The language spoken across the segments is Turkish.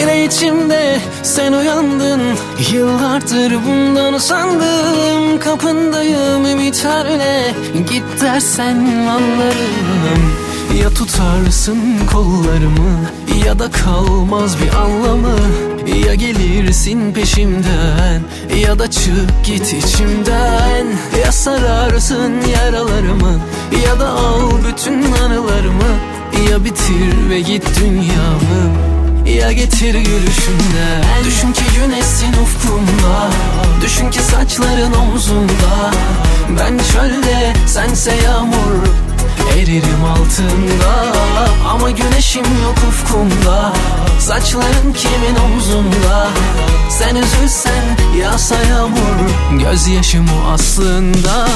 Yine içimde sen uyandın. Yıllardır bundan sandım Kapındayım ümitlerle Git dersen anlarım. Ya tutarsın kollarımı Ya da kalmaz bir anlamı. Ya gelirsin peşimden Ya da çık git içimden. Ya sararsın yaralarımı Ya da al bütün anılarımı. Ya bitir ve git dünyamı ya getir gülüşünden Düşün ki güneşsin ufkumda. Düşün ki saçların omzunda. Ben çölde sense yağmur Eririm altında. Ama güneşim yok ufkumda. Saçların kimin omzunda? Sen üzülsen yağsa yağmur. Gözyaşım o aslında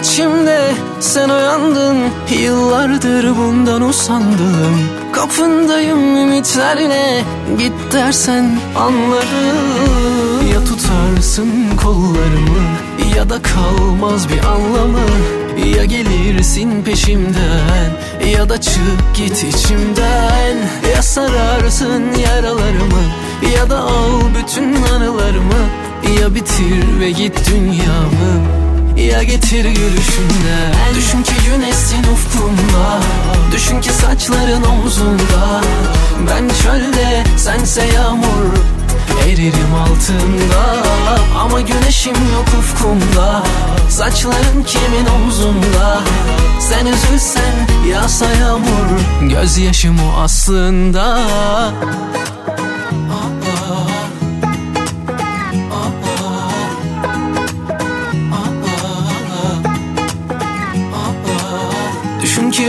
içimde. Sen uyandın Yıllardır bundan usandım. Kapındayım ümitlerle Git dersen anlarım. Ya tutarsın kollarımı Ya da kalmaz bir anlamı. Ya gelirsin peşimden Ya da çık git içimden. Ya sararsın yaralarımı Ya da al bütün anılarımı. Ya bitir ve git dünyamı ya getir gülüşünden Düşün ki güneşsin ufkumda Düşün ki saçların omzunda. Ben çölde sense yağmur Eririm altında. Ama güneşim yok ufkumda. Saçların kimin omzunda? Sen üzülsen yağsa yağmur. Gözyaşım o aslında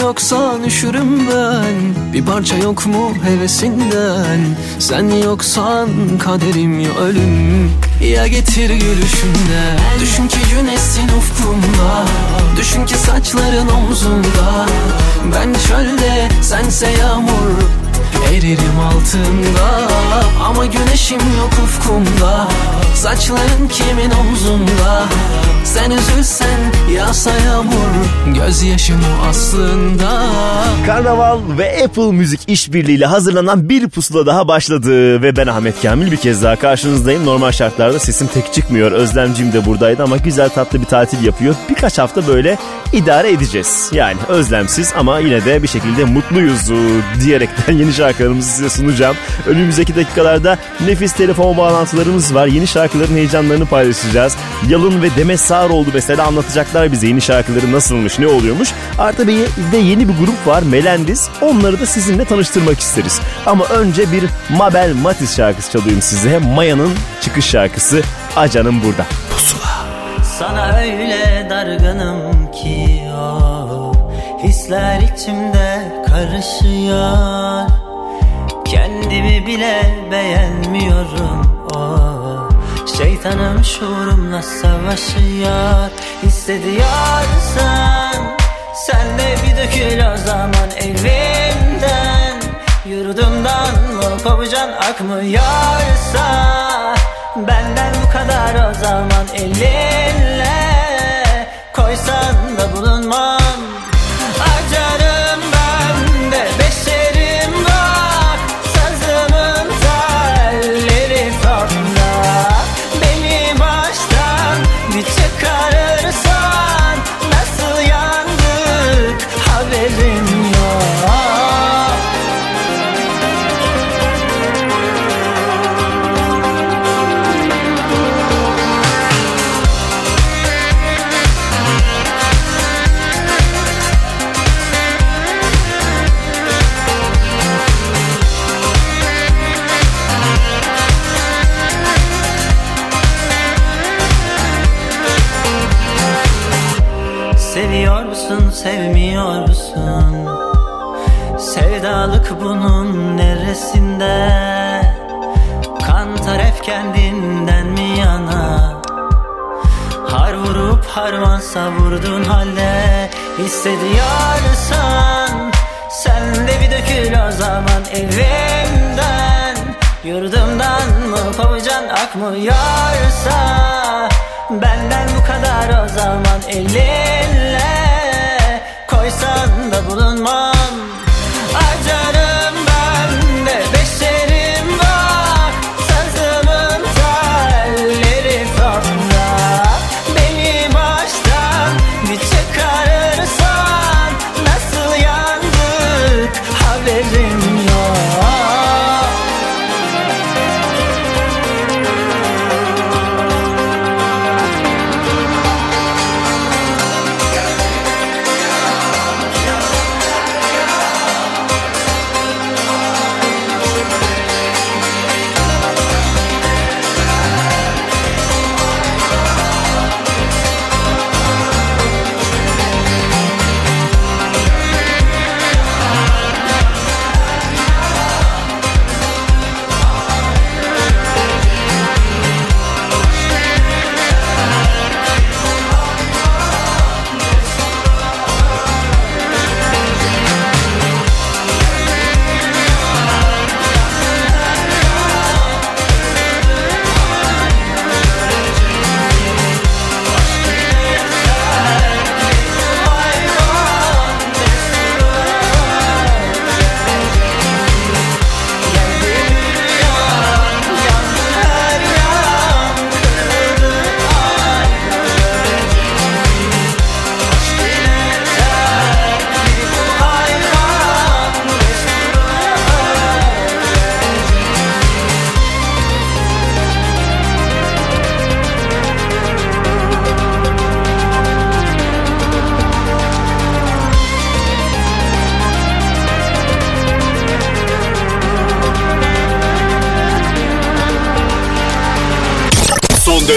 Yoksan üşürüm ben? Bir parça yok mu hevesinden? Sen yoksan kaderim ya ölüm. Ya getir gülüşünden Düşün ki güneşsin ufkumda. Düşün ki saçların omzunda. Ben çölde sense yağmur Eririm altında. Ama güneşim yok ufkumda. Saçların kimin omzunda Sen üzülsen yağsa yağmur Gözyaşım o aslında Karnaval ve Apple Müzik işbirliğiyle hazırlanan bir pusula daha başladı. Ve ben Ahmet Kamil bir kez daha karşınızdayım. Normal şartlarda sesim tek çıkmıyor. Özlemcim de buradaydı ama güzel tatlı bir tatil yapıyor. Birkaç hafta böyle idare edeceğiz. Yani özlemsiz ama yine de bir şekilde mutluyuz diyerekten yeni şarkılarımızı size sunacağım. Önümüzdeki dakikalarda nefis telefon bağlantılarımız var. Yeni şarkıların heyecanlarını paylaşacağız. Yalın ve Demet Sağaroğlu mesela anlatacaklar bize yeni şarkıları nasılmış, ne oluyormuş. Artı bir de yeni bir grup var Melendis. Onları da sizinle tanıştırmak isteriz. Ama önce bir Mabel Matiz şarkısı çalayım size. Maya'nın çıkış şarkısı Acan'ın burada. Pusula. Sana öyle dargınım ki o Hisler içimde karışıyor Kendimi bile beğenmiyorum o Şeytanım şuurumla savaşıyor Hissediyorsan Sen. De bir dökül o zaman elimden Yurdumdan mı kopacaksın akmıyorsa Benden bu kadar o zaman elinle Bunun neresinde? Kantar hep kendinden mi yana? Har vurup harman savurdun halde. Hissediyorsan Sen de bir dökül o zaman evimden. Yurdumdan mı kovacan akmıyorsa Benden bu kadar o zaman elinle. Koysan da bulunmam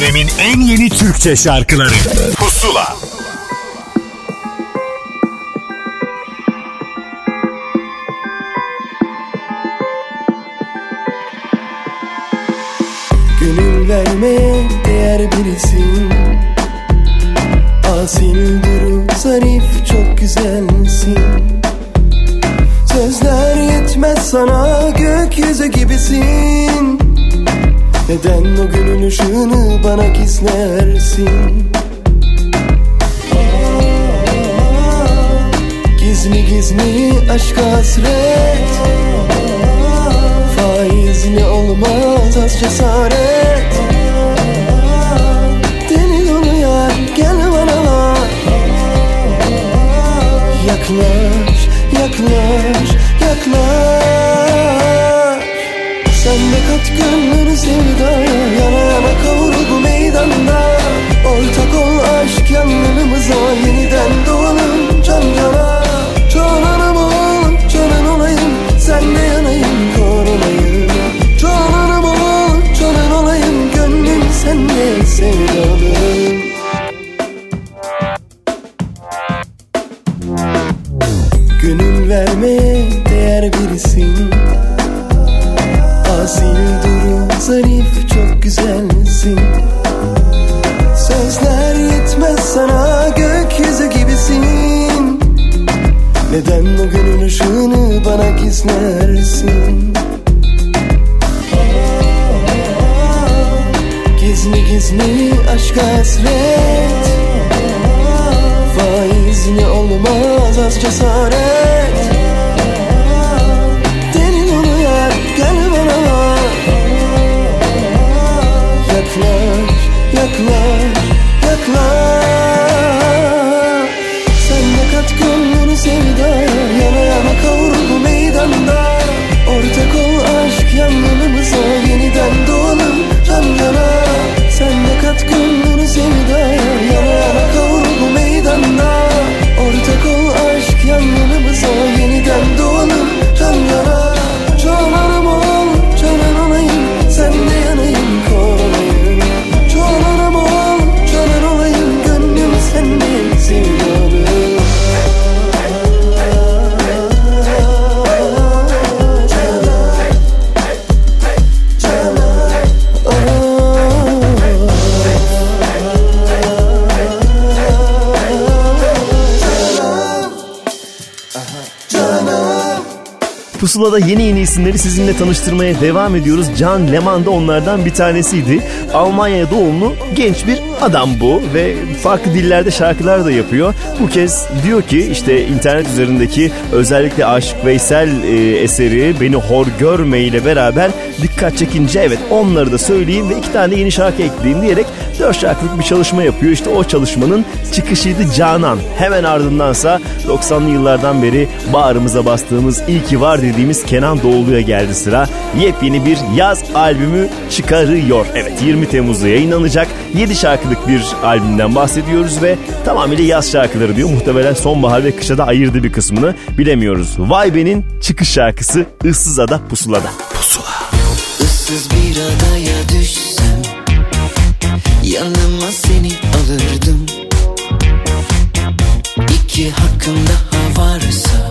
dönemin en yeni Türkçe şarkıları. Pusula. Gönül vermeye değer birisin Asil duru zarif çok güzelsin. Sözler yetmez sana gökyüzü gibisin Neden o gönül ışığını bana gizlersin? Gizli gizli aşka hasret. Faizli olmaz az cesaret. Deli yar gel bana Yaklaş, yaklaş, yaklaş. Sen de kat gönlünü sevdaya Yana yana kavrul bu meydanda. Ortak ol aşk yanlarımıza Yeniden doğalım Pusula'da yeni yeni isimleri sizinle tanıştırmaya devam ediyoruz. Can Leman da onlardan bir tanesiydi. Almanya doğumlu genç bir adam bu ve farklı dillerde şarkılar da yapıyor. Bu kez diyor ki işte internet üzerindeki özellikle Aşık Veysel e, eseri Beni Hor Görme ile beraber dikkat çekince evet onları da söyleyeyim ve iki tane yeni şarkı ekleyeyim diyerek dört şarkılık bir çalışma yapıyor. İşte o çalışmanın çıkışıydı Canan. Hemen ardındansa 90'lı yıllardan beri bağrımıza bastığımız iyi ki var dediğimiz Kenan Doğulu'ya geldi sıra. Yepyeni bir yaz albümü çıkarıyor. Evet 20 Temmuz'da yayınlanacak 7 şarkılık bir albümden bahsediyoruz ve tamamıyla yaz şarkıları diyor. Muhtemelen sonbahar ve kışa da ayırdı bir kısmını bilemiyoruz. Vay be'nin çıkış şarkısı Issızada Pusula'da. Pusula. Issız bir adaya düşsem Yanıma seni alırdım İki hakkım daha varsa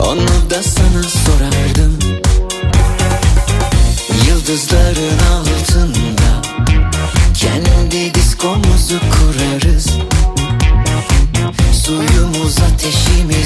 Onu da sana sorardım Yıldızların altında Kendi diskomuzu kurarız. Suyumuz ateşimiz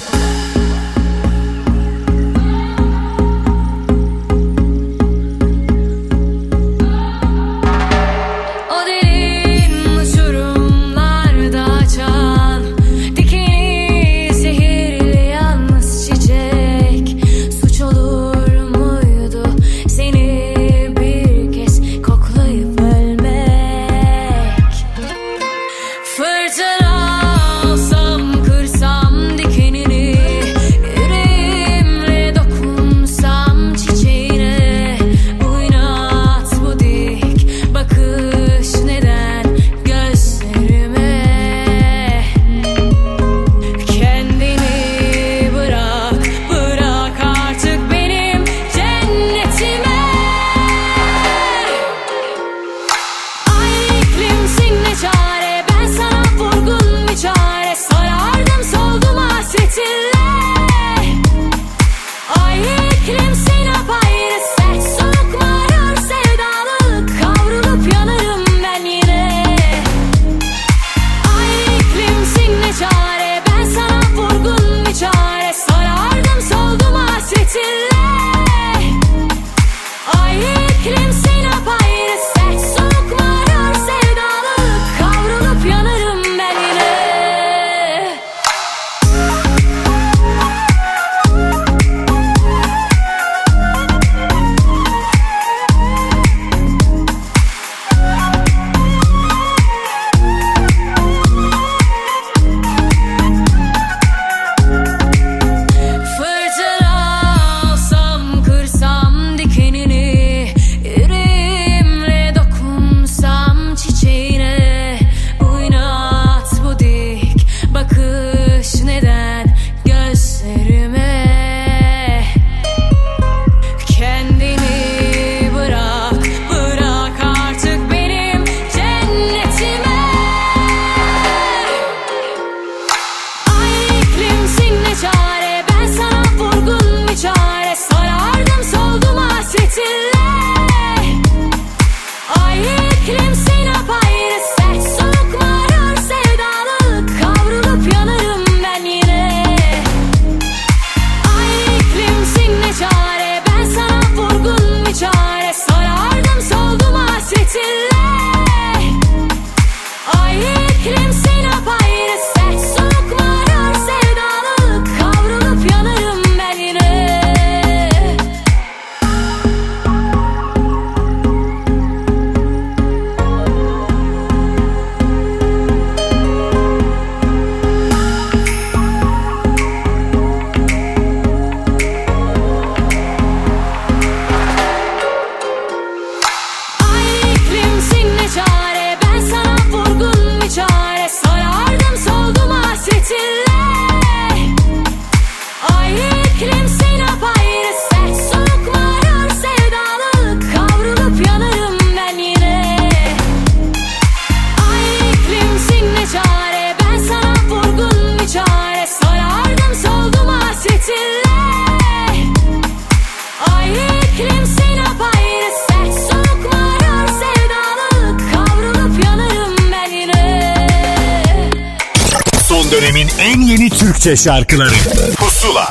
Türkçe şarkıları Pusula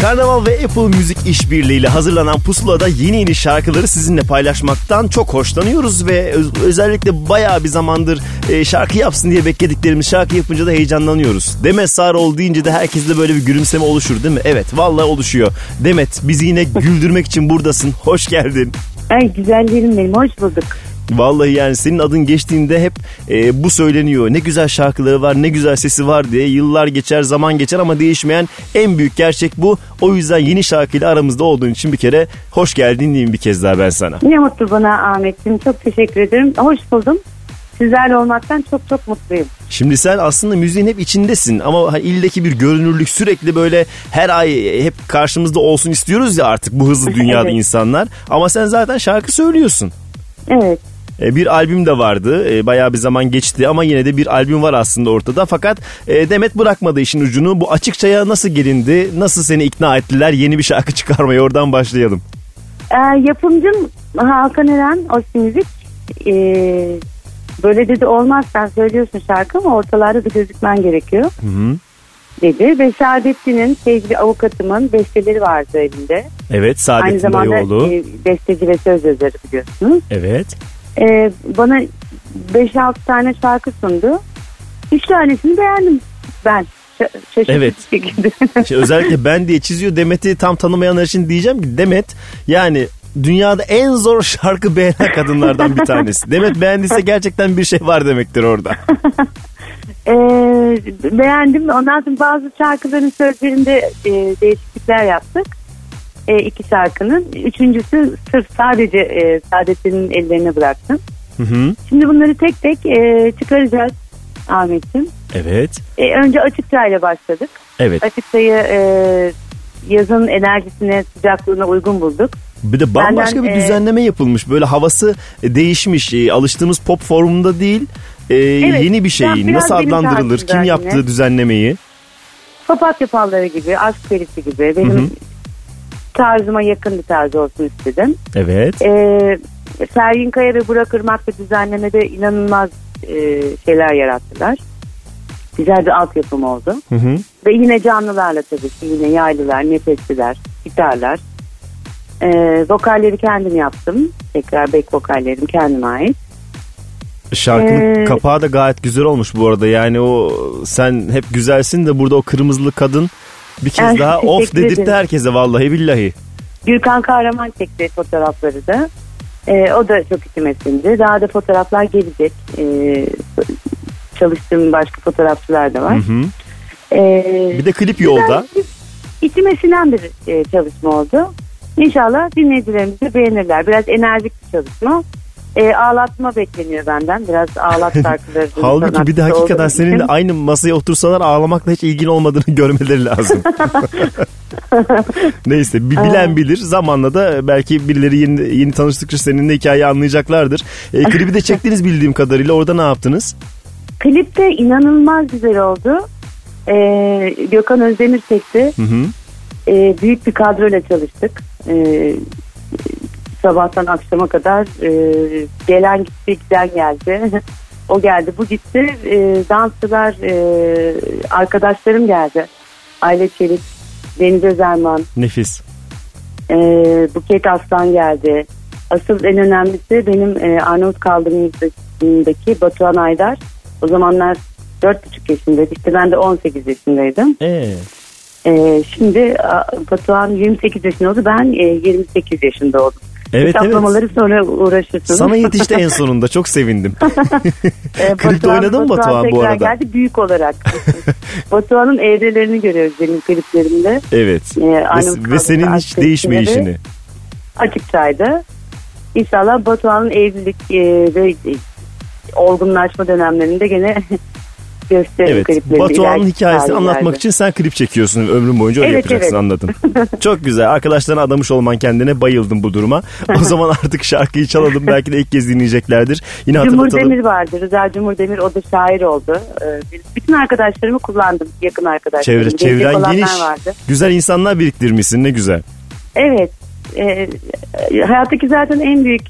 Karnaval ve Apple Müzik işbirliğiyle hazırlanan Pusula'da yeni yeni şarkıları sizinle paylaşmaktan çok hoşlanıyoruz ve öz- özellikle bayağı bir zamandır e, şarkı yapsın diye beklediklerimiz şarkı yapınca da heyecanlanıyoruz. Demet Sağroğlu deyince de herkeste böyle bir gülümseme oluşur değil mi? Evet vallahi oluşuyor. Demet bizi yine güldürmek için buradasın. Hoş geldin. Ay güzellerim benim hoş bulduk. Vallahi yani senin adın geçtiğinde hep e, bu söyleniyor. Ne güzel şarkıları var, ne güzel sesi var diye. Yıllar geçer, zaman geçer ama değişmeyen en büyük gerçek bu. O yüzden yeni şarkıyla aramızda olduğun için bir kere hoş geldin diyeyim bir kez daha ben sana. Ne mutlu bana Ahmet'ciğim çok teşekkür ederim. Hoş buldum. Sizlerle olmaktan çok çok mutluyum. Şimdi sen aslında müziğin hep içindesin ama ildeki bir görünürlük sürekli böyle her ay e, hep karşımızda olsun istiyoruz ya artık bu hızlı dünyada Evet. insanlar. Ama sen zaten şarkı söylüyorsun. Evet. E, Bir albüm de vardı. E, Bayağı bir zaman geçti ama yine de bir albüm var aslında ortada. Fakat e, Demet bırakmadı işin ucunu. Bu açıkçaya nasıl gelindi? Nasıl seni ikna ettiler yeni bir şarkı çıkarmaya? Oradan başlayalım. Ee, yapımcım Hakan Eren Osi Müzik ee, böyle dedi olmaz sen söylüyorsun şarkı ama ortalarda da gözükmen gerekiyor Hı hı. dedi. Ve Saadettin'in sevgili avukatımın besteleri vardı elinde. Evet Aynı Saadettin zamanda Dayıoğlu. e, besteci ve söz yazarı biliyorsunuz. Evet. Ee, bana 5-6 tane şarkı sundu. 3 tanesini beğendim ben. Şaşırtıcı Evet. şekilde. İşte özellikle ben diye çiziyor Demet'i tam tanımayanlar için diyeceğim ki Demet yani dünyada en zor şarkı beğenen kadınlardan bir tanesi. Demet beğendiyse gerçekten bir şey var demektir orada. Ee, beğendim. Ondan sonra bazı şarkıların sözlerinde e, değişiklikler yaptık. E, iki şarkının. Üçüncüsü sırf sadece e, Saadettin'in ellerine bıraktım. Hı hı. Şimdi bunları tek tek e, çıkaracağız Ahmet'ciğim. Evet. E, önce açık çayla başladık. Evet. Açık çayı e, yazın enerjisine, sıcaklığına uygun bulduk. Bir de bambaşka Benden, bir e, düzenleme yapılmış. Böyle havası e, değişmiş. E, Alıştığımız pop formunda değil. E, yeni bir şey. Nasıl adlandırılır? Kim yine. yaptı düzenlemeyi? Papatya falları gibi, aşk perisi gibi benim Hı hı. Tarzıma yakın bir tarz olsun istedim. Evet. Ee, Sergin Kaya ve Burak Irmak da düzenlemede inanılmaz e, şeyler yarattılar. Güzel bir altyapım oldu. Hı hı. Ve yine canlılarla tabii ki yine yaylılar, nefesliler, gitarlar. Ee, vokalleri kendim yaptım. Tekrar back vokallerim kendime ait. Şarkının Ee, kapağı da gayet güzel olmuş bu arada. Yani o sen hep güzelsin de burada o kırmızılı kadın bir kez daha of dedirtti herkese vallahi billahi. Gürkan Kahraman çekti fotoğrafları da. Ee, o da çok sindi. Daha da fotoğraflar gelecek. Ee, çalıştığım başka fotoğrafçılar da var. Hı hı. Ee, Bir de klip yolda. İçime sinen bir e, çalışma oldu. İnşallah dinleyicilerimiz de beğenirler. Biraz enerjik bir çalışma. E, ağlatma bekleniyor benden. Biraz ağlat şarkıları. Halbuki bir de hakikaten seninle için. aynı masaya otursalar ağlamakla hiç ilgin olmadığını görmeleri lazım. Neyse bir bilen bilir. Zamanla da belki birileri yeni, yeni tanıştıkça seninle hikayeyi anlayacaklardır. E, klibi de çektiniz bildiğim kadarıyla. Orada ne yaptınız? Klip de inanılmaz güzel oldu. E, Gökhan Özdemir çekti. Hı hı. E, büyük bir kadroyla çalıştık. E, sabahtan akşama kadar e, gelen gitti giden geldi. o geldi bu gitti. E, dansçılar e, arkadaşlarım geldi. Aile Çelik, Deniz Özerman, Nefis. e, Buket Aslan geldi. Asıl en önemlisi benim e, Arnavut kaldırımındaki Batuhan Aydar. O zamanlar 4,5 yaşındaydı. İşte ben de 18 yaşındaydım. Ee, Ee, şimdi Batuhan 28 yaşında oldu. Ben e, 28 yaşında oldum. Evet evet. Hesaplamaları sonra uğraşırsınız. Sana yetişti en sonunda. Çok sevindim. Ee, Klipte oynadın mı Batuhan bu arada? geldi büyük olarak. Batuhan'ın evrelerini görüyoruz benim kliplerimde. Evet. Arnavut ve, ve senin hiç aşk değişmeyişini. Açıkçaydı. İnşallah Batuhan'ın evlilik e, ve e, olgunlaşma dönemlerinde gene gösterir Evet. kliplerinde. Batuhan'ın hikayesini tarihlerde. anlatmak için sen klip çekiyorsun. Ömrün boyunca öyle Evet, yapacaksın evet. anladım. Çok güzel. Arkadaşlarına adamış olman kendine bayıldım bu duruma. O zaman artık şarkıyı çalalım. Belki de ilk kez dinleyeceklerdir. Yine Cumhur. Demir vardı. Rıza Cumhur Demir o da şair oldu. Ee, bütün arkadaşlarımı kullandım. Yakın arkadaşlarım. Çevre, çevren geniş. Vardı. Güzel insanlar biriktirmişsin. Ne güzel. Evet. Ee, hayattaki zaten en büyük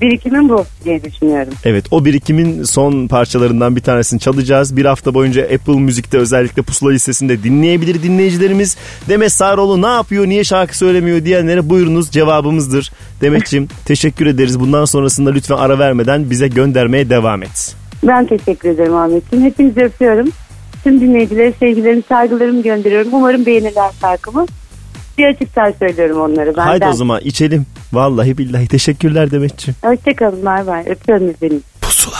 birikimim bu diye düşünüyorum. Evet o birikimin son parçalarından bir tanesini çalacağız. Bir hafta boyunca Apple Müzik'te özellikle Pusula listesinde dinleyebilir dinleyicilerimiz. Demet Sağroğlu ne yapıyor niye şarkı söylemiyor diyenlere buyurunuz cevabımızdır. Demetciğim teşekkür ederiz. Bundan sonrasında lütfen ara vermeden bize göndermeye devam et. Ben teşekkür ederim Ahmetciğim. Hepinizi öpüyorum. Tüm dinleyicilere sevgilerimi, saygılarımı gönderiyorum. Umarım beğenirler şarkımı. Bir açıktan söylüyorum onları benden. Haydi o zaman içelim. Vallahi billahi teşekkürler Demetciğim. Hoşçakalın bay bay. Öpüyorum için. Pusula.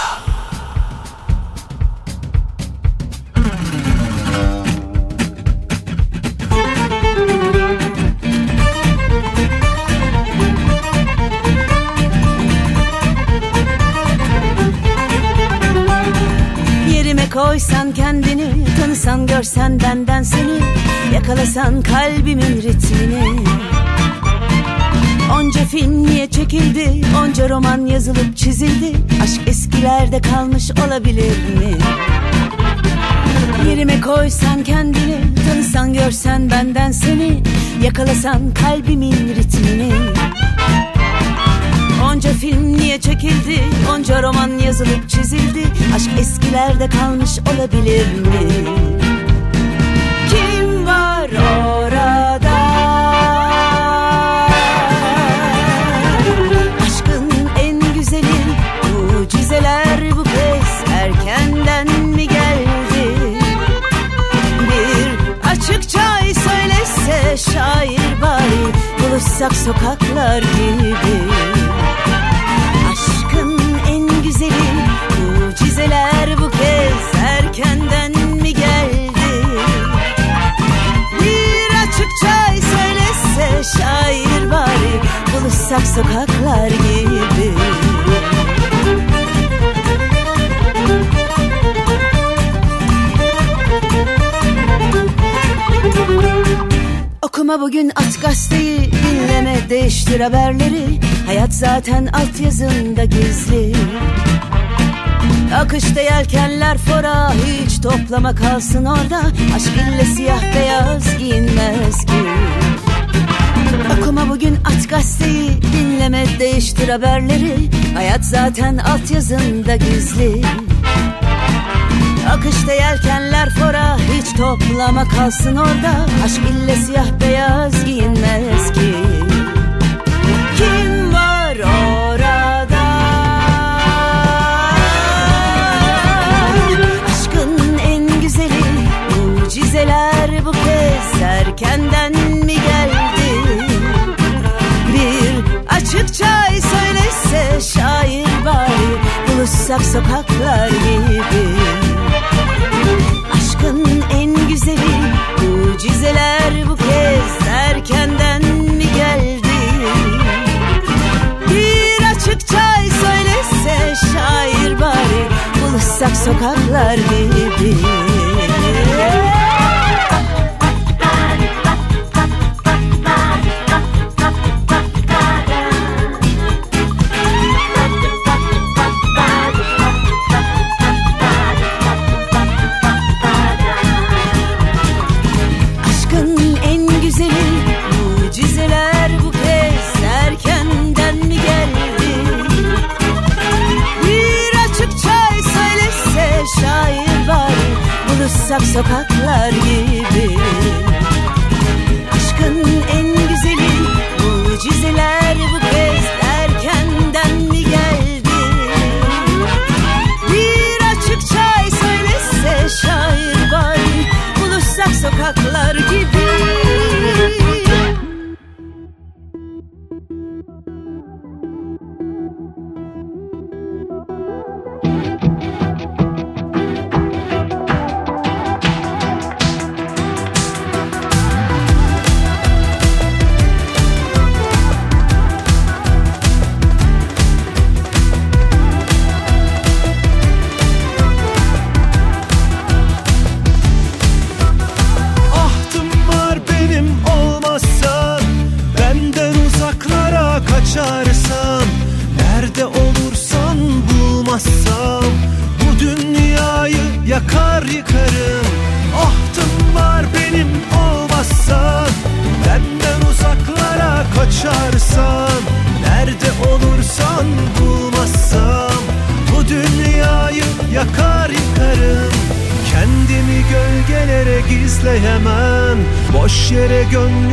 Yerime koysan kendini Tanısan görsen benden seni Yakalasan kalbimin ritmini. Onca film niye çekildi? Onca roman yazılıp çizildi? Aşk eskilerde kalmış olabilir mi? Yerime koysan kendini Tanısan görsen benden seni Yakalasan kalbimin ritmini Onca film niye çekildi Onca roman yazılıp çizildi Aşk eskilerde kalmış olabilir mi? Kim var orada? Aşkın en güzeli Mucizeler bu kez erkenden mi geldi? Bir açıkça söylese şair bari Buluşsak sokaklar gibi Mucizeler bu kez erkenden mi geldi? Bir açıkça söylese şair bari Buluşsak sokaklar gibi. Okuma bugün aç gazeteyi Dinleme değiştir haberleri. Hayat zaten altyazında gizli Akışta yelkenler fora Hiç toplama kalsın orada. Aşk ille siyah beyaz giyinmez ki. Okuma bugün aç gazeteyi Dinleme değiştir haberleri. Hayat zaten altyazında gizli. Akışta yelkenler fora Hiç toplama kalsın orada. Aşk ille siyah beyaz giyinmez ki. Kim erkenden mi geldi? Bir açıkça söylese şair bari Buluşsak sokaklar gibi. Aşkın en güzeli Mucizeler bu kez erkenden mi geldi? Bir açıkça söylese şair bari Buluşsak sokaklar gibi sokaklar gibi Aşkın en güzeli Mucizeler bu kez erkenden mi geldi? Bir açıkça söylese şair bari Buluşsak sokaklar gibi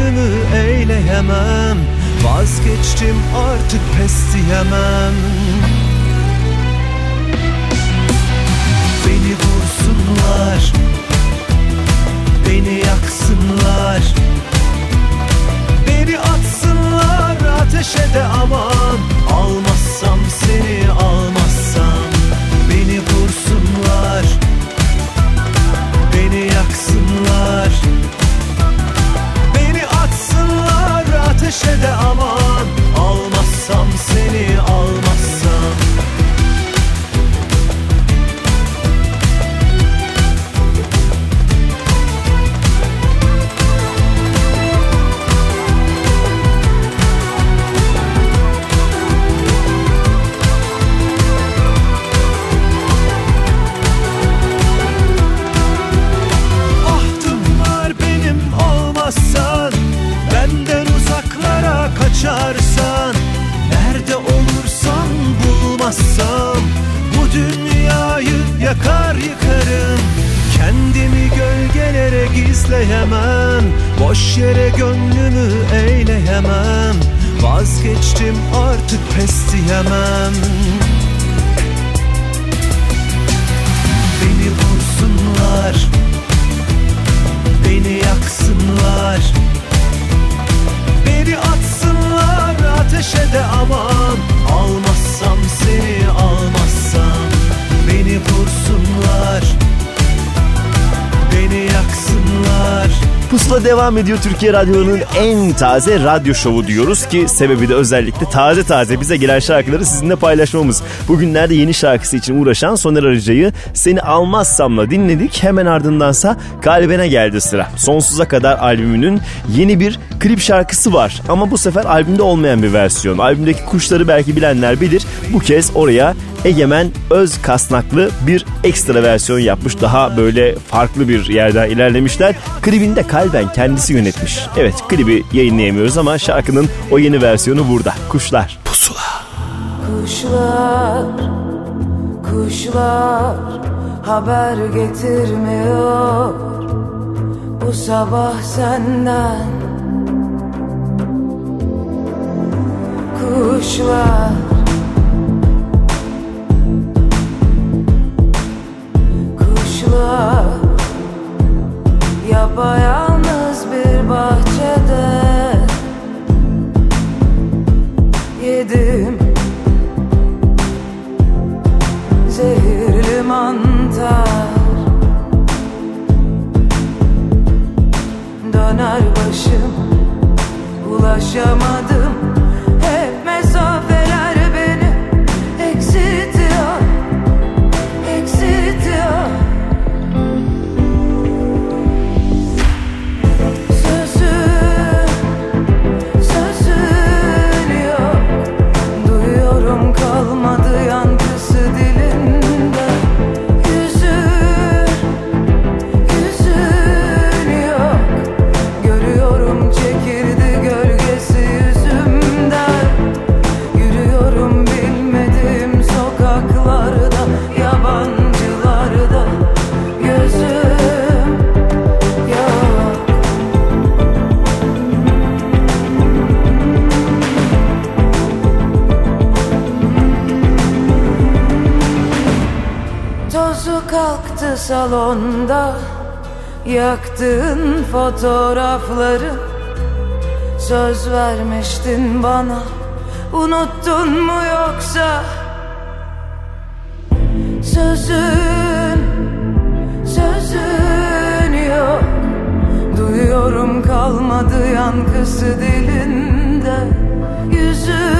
gönlümü eyleyemem Vazgeçtim artık pes diyemem. Beni vursunlar. Beni yaksınlar. Beni atsınlar ateşe de aman. Almazsam seni almazsam. Beni vursunlar. Beni yaksınlar ateşe de aman. Almazsam seni almazsam bulmazsam Bu dünyayı yakar yıkarım. Kendimi gölgelere gizleyemem. Boş yere gönlümü eyleyemem. Vazgeçtim artık pes diyemem. Beni vursunlar. Beni yaksınlar. Beni atsınlar ateşe de aman Almazsam seni almazsam Beni vursunlar Beni yaksınlar Pusula devam ediyor Türkiye Radyoları'nın en taze radyo şovu diyoruz ki sebebi de özellikle taze taze bize gelen şarkıları sizinle paylaşmamız. Bugünlerde yeni şarkısı için uğraşan Soner Arıcı'yı Seni Almazsam'la dinledik. Hemen ardındansa Kalbine geldi sıra. Sonsuza kadar albümünün yeni bir klip şarkısı var. Ama bu sefer albümde olmayan bir versiyon. Albümdeki kuşları belki bilenler bilir. Bu kez oraya Egemen Öz Kasnaklı bir ekstra versiyon yapmış. Daha böyle farklı bir yerden ilerlemişler. Klibinde kalben kendisi yönetmiş. Evet klibi yayınlayamıyoruz ama şarkının o yeni versiyonu burada. Kuşlar. Pusula. Kuşlar, kuşlar haber getirmiyor bu sabah senden. Kuşlar, yapayalnız bir bahçede yedim zehirli mantar. Döner başım ulaşamadım salonda Yaktığın fotoğrafları. Söz vermiştin bana Unuttun mu yoksa? Sözün Sözün yok. Duyuyorum kalmadı yankısı dilinde. Yüzün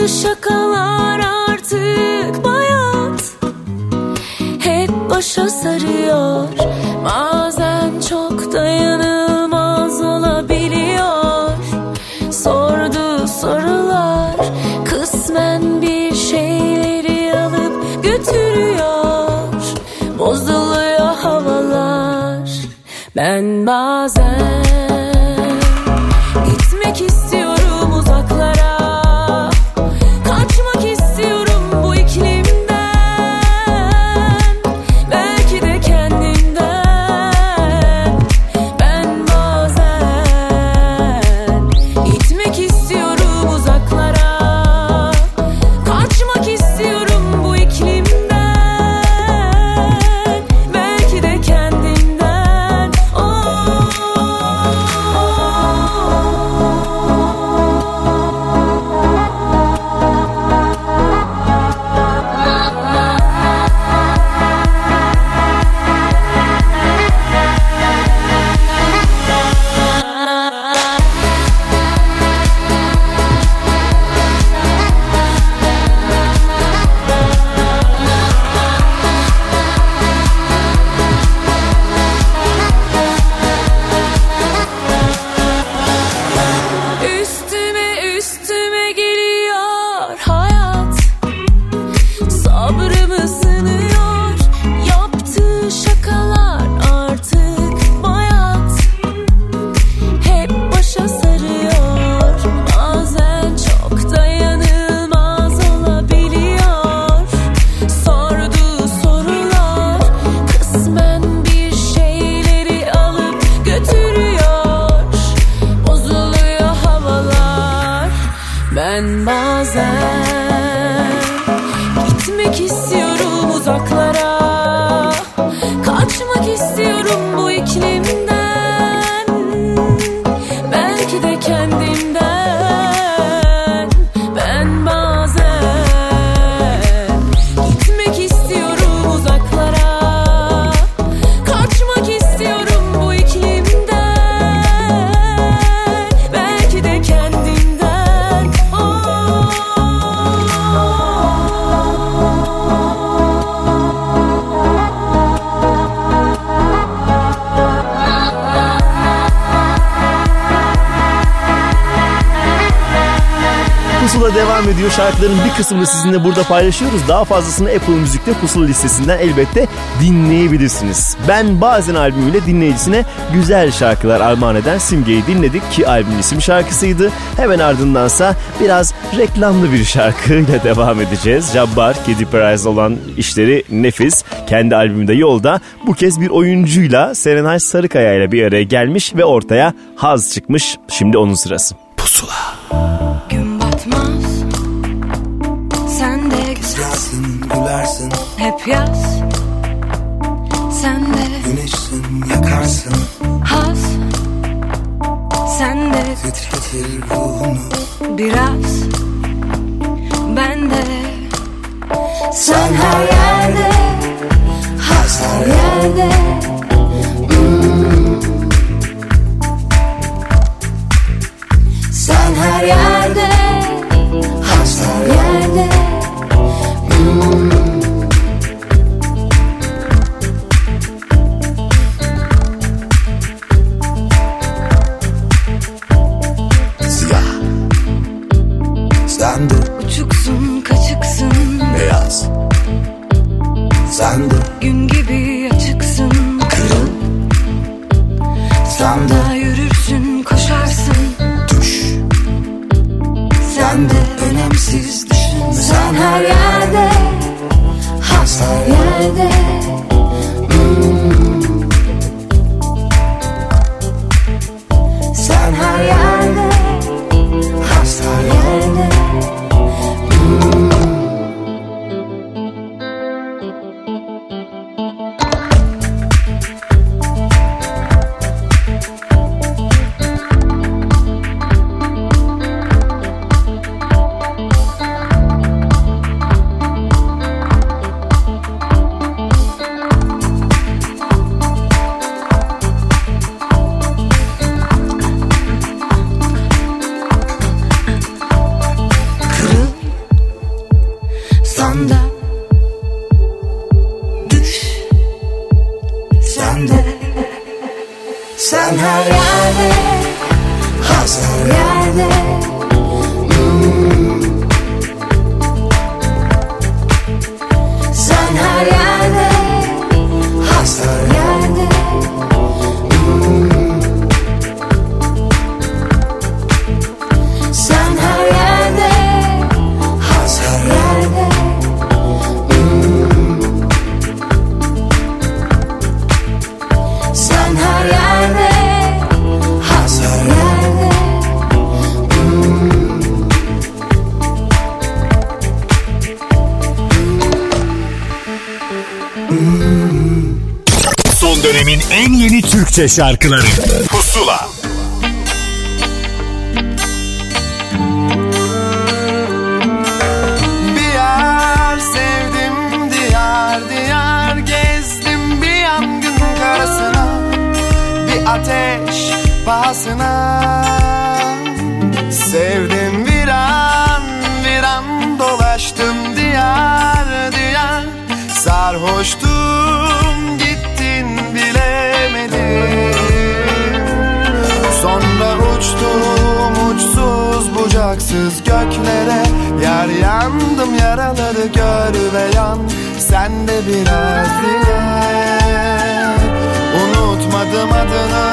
Deixa calar Gitmek istiyorum uzaklara Şarkıların bir kısmını sizinle burada paylaşıyoruz. Daha fazlasını Apple Müzik'te Pusula listesinden elbette dinleyebilirsiniz. Ben bazen albümüyle dinleyicisine güzel şarkılar armağan eden Simge'yi dinledik ki albümün isim şarkısıydı. Hemen ardındansa biraz reklamlı bir şarkıyla devam edeceğiz. Jabbar, Kedi Perez olan işleri nefis. Kendi albümünde yolda bu kez bir oyuncuyla Serenay Sarıkaya ile bir araya gelmiş ve ortaya haz çıkmış. Şimdi onun sırası. Pusula. Hep yaz. Sen de Güneşsin yakarsın. haz. Sen de Titretir ruhunu. biraz. Ben de Sen her yerde Haz her yerde. Hmm. Sen her yerde Haz her yerde Türkçe şarkıları. Pusula. Bir yer sevdim diyar diyar gezdim bir yangın karasına bir ateş pahasına bucaksız göklere Yar yandım yaraları gör ve yan. Sen de biraz diğer Unutmadım adını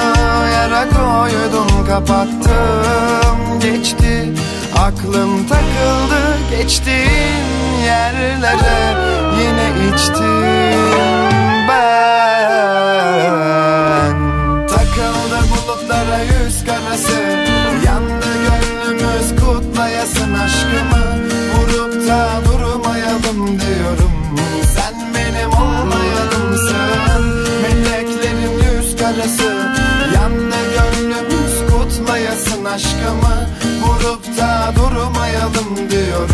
yara koydum kapattım. Geçti aklım takıldı geçtiğin yerlere Yine içtim ben. Takıldı bulutlara yüz karası kutlayasın aşkımı Vurup da durmayalım diyorum. Sen benim olmayalımsın Meleklerin yüz karası. Yandı gönlümüz kutlayasın aşkımı Vurup da durmayalım diyorum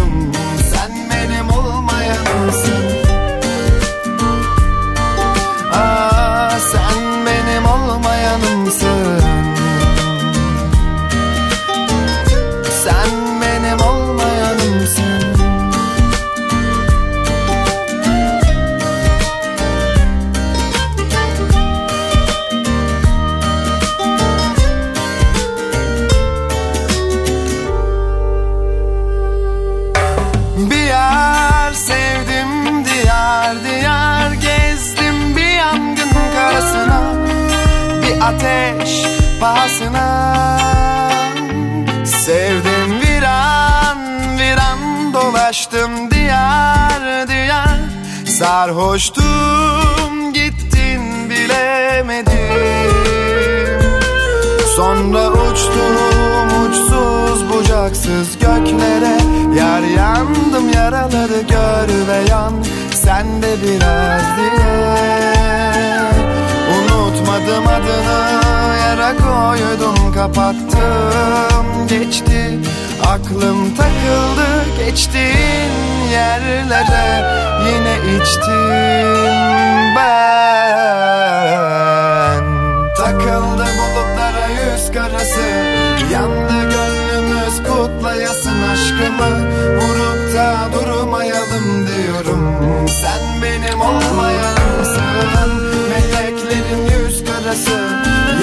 sarhoştum gittin bilemedim. Sonra uçtum uçsuz bucaksız göklere. Yar yandım yaraları gör ve yan Sen de biraz diye. Unutmadım adını yara koydum kapattım Geçti aklım takıldı geçtiğin yerlere Yine içtim ben. Takıldı bulutlara yüz karası Yandı gönlümüz kutlayasın aşkımı. Vurup da durmayalım diyorum Sen benim olmayanımsın Meleklerin yüz karası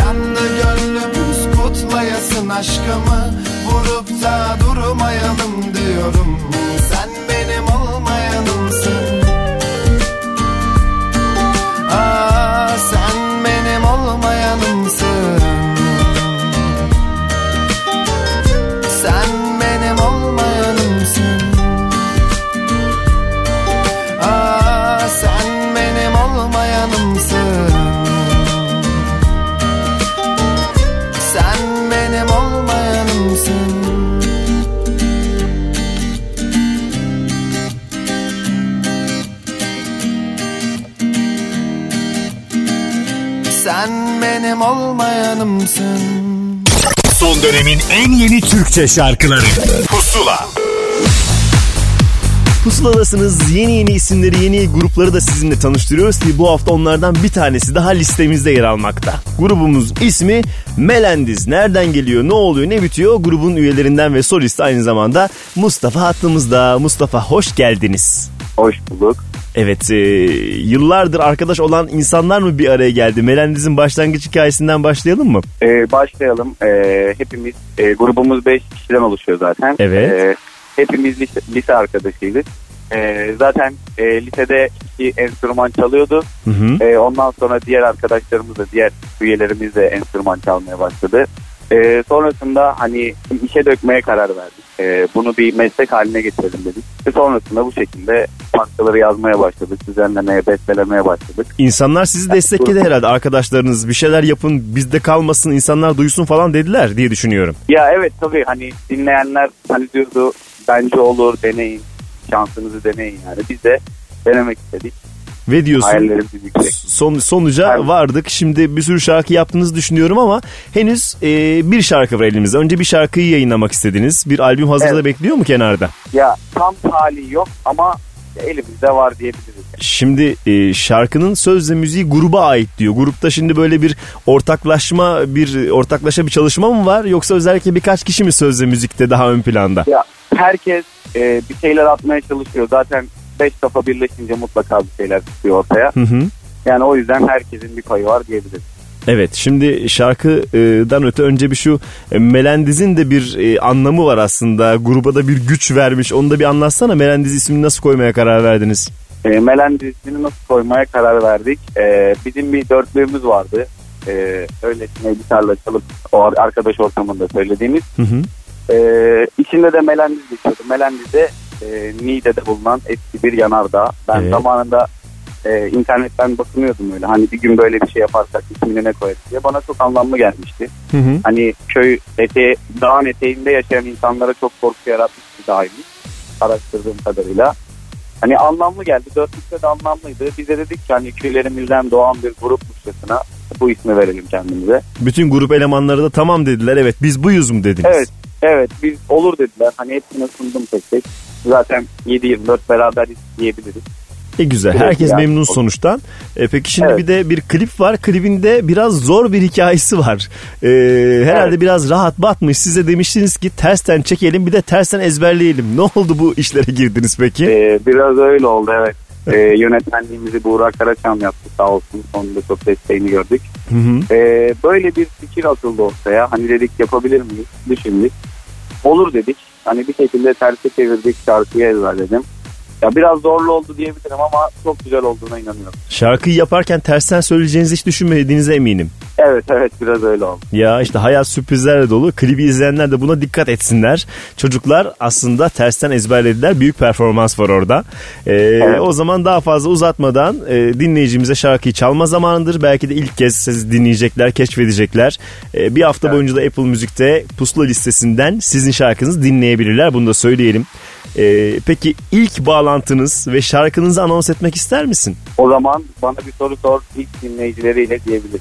Yandı gönlümüz kutlayasın aşkımı Vurup da durmayalım diyorum. Sen dönemin en yeni Türkçe şarkıları Pusula Pusuladasınız. Yeni yeni isimleri, yeni grupları da sizinle tanıştırıyoruz ki bu hafta onlardan bir tanesi daha listemizde yer almakta. Grubumuz ismi Melendiz. Nereden geliyor, ne oluyor, ne bitiyor? Grubun üyelerinden ve solisti aynı zamanda Mustafa hattımızda. Mustafa hoş geldiniz. Hoş bulduk. Evet e, yıllardır arkadaş olan insanlar mı bir araya geldi? Melendiz'in başlangıç hikayesinden başlayalım mı? Ee, başlayalım. Ee, hepimiz e, grubumuz 5 kişiden oluşuyor zaten. Evet. Ee, hepimiz lise, lise arkadaşıydık. Ee, zaten e, lisede iki enstrüman çalıyordu. Hı hı. Ee, ondan sonra diğer arkadaşlarımız da diğer üyelerimiz de enstrüman çalmaya başladı. Ee, sonrasında hani işe dökmeye karar verdik. Ee, bunu bir meslek haline getirelim dedik. Ve sonrasında bu şekilde parçaları yazmaya başladık. Düzenlemeye, bestelemeye başladık. İnsanlar sizi destekledi herhalde arkadaşlarınız bir şeyler yapın bizde kalmasın insanlar duysun falan dediler diye düşünüyorum. Ya evet tabii hani dinleyenler hani diyordu bence olur deneyin şansınızı deneyin yani. Biz de denemek istedik. Ve diyorsun son, sonuca vardık. Şimdi bir sürü şarkı yaptığınızı düşünüyorum ama henüz e, bir şarkı var elimizde. Önce bir şarkıyı yayınlamak istediniz. Bir albüm hazırda Evet. bekliyor mu kenarda? Ya tam hali yok ama elimizde var diyebiliriz. Şimdi e, şarkının söz ve müziği gruba ait diyor. Grupta şimdi böyle bir ortaklaşma bir ortaklaşa bir çalışma mı var yoksa özellikle birkaç kişi mi söz ve müzikte daha ön planda? Ya herkes e, bir şeyler atmaya çalışıyor. Zaten beş kafa birleşince mutlaka bir şeyler çıkıyor ortaya. Hı hı. Yani o yüzden herkesin bir payı var diyebiliriz. Evet şimdi şarkıdan öte önce bir şu e, Melendiz'in de bir e, anlamı var aslında. Gruba da bir güç vermiş. Onu da bir anlatsana. Melendiz ismini nasıl koymaya karar verdiniz? E, Melendizini nasıl koymaya karar verdik? E, bizim bir dörtlüğümüz vardı. E, öylesine gitarla çalıp o ar- arkadaş ortamında söylediğimiz. Hı hı. E, içinde de Melendiz geçiyordu. Melendiz de e, Niğde'de bulunan eski bir yanardağ. Ben Evet. zamanında e, internetten bakınıyordum öyle. Hani bir gün böyle bir şey yaparsak ismini ne koyarız diye. Bana çok anlamlı gelmişti. Hı hı. Hani köy eteği, dağın eteğinde yaşayan insanlara çok korku yaratmış bir dağymış. Araştırdığım kadarıyla. Hani anlamlı geldi. Dörtlükte de anlamlıydı. Biz de dedik ki hani köylerimizden doğan bir grupmuşçasına bu ismi verelim kendimize. Bütün grup elemanları da tamam dediler. Evet biz buyuz mu dediniz? Evet, evet biz olur dediler. Hani hepsine sundum tek tek. Zaten 7-24 beraber diyebiliriz. E güzel. Herkes yani. memnun sonuçtan. E peki şimdi Evet. bir de bir klip var. Klibinde biraz zor bir hikayesi var. E, herhalde Evet. biraz rahat batmış. Size demiştiniz ki tersten çekelim bir de tersten ezberleyelim. Ne oldu bu işlere girdiniz peki? Ee, biraz öyle oldu evet. Ee, yönetmenliğimizi Buğra Karaçam yaptı sağ olsun. Sonunda çok desteğini gördük. Hı hı. Ee, böyle bir fikir atıldı ortaya. Hani dedik yapabilir miyiz? Düşündük. Olur dedik. Hani bir şekilde terse çevirdik şarkıyı ezberledim. Ya biraz zorlu oldu diyebilirim ama çok güzel olduğuna inanıyorum. Şarkıyı yaparken tersten söyleyeceğinizi hiç düşünmediğinize eminim. Evet evet biraz öyle oldu. Ya işte hayat sürprizlerle dolu. Klibi izleyenler de buna dikkat etsinler. Çocuklar aslında tersten ezberlediler. Büyük performans var orada. Ee, O zaman daha fazla uzatmadan e, dinleyicimize şarkıyı çalma zamanıdır. Belki de ilk kez siz dinleyecekler, keşfedecekler. Ee, bir hafta boyunca da Apple Müzik'te pusula listesinden sizin şarkınızı dinleyebilirler. Bunu da söyleyelim. Ee, peki ilk bağlantınız ve şarkınızı anons etmek ister misin? O zaman bana bir soru sor ilk dinleyicileriyle diyebiliriz.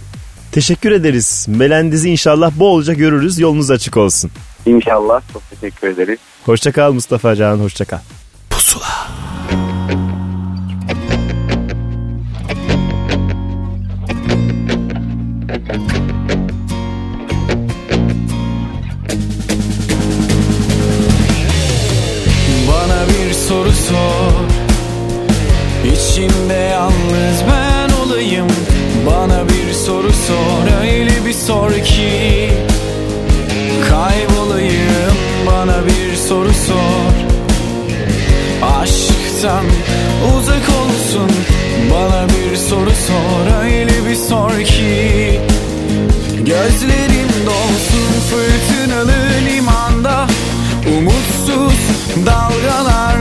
Teşekkür ederiz. Melendiz'i inşallah bolca görürüz. Yolunuz açık olsun. İnşallah çok teşekkür ederiz. Hoşça kal Mustafa Can, hoşça kal. Soru sor. İçinde yalnız ben olayım. Bana bir soru sor Öyle bir sor ki. Kaybolayım Bana bir soru sor. Aşktan uzak olsun. Bana bir soru sor Öyle bir sor ki. Gözlerim dolsun fırtınalı limanda. Umutsuz dalgalarla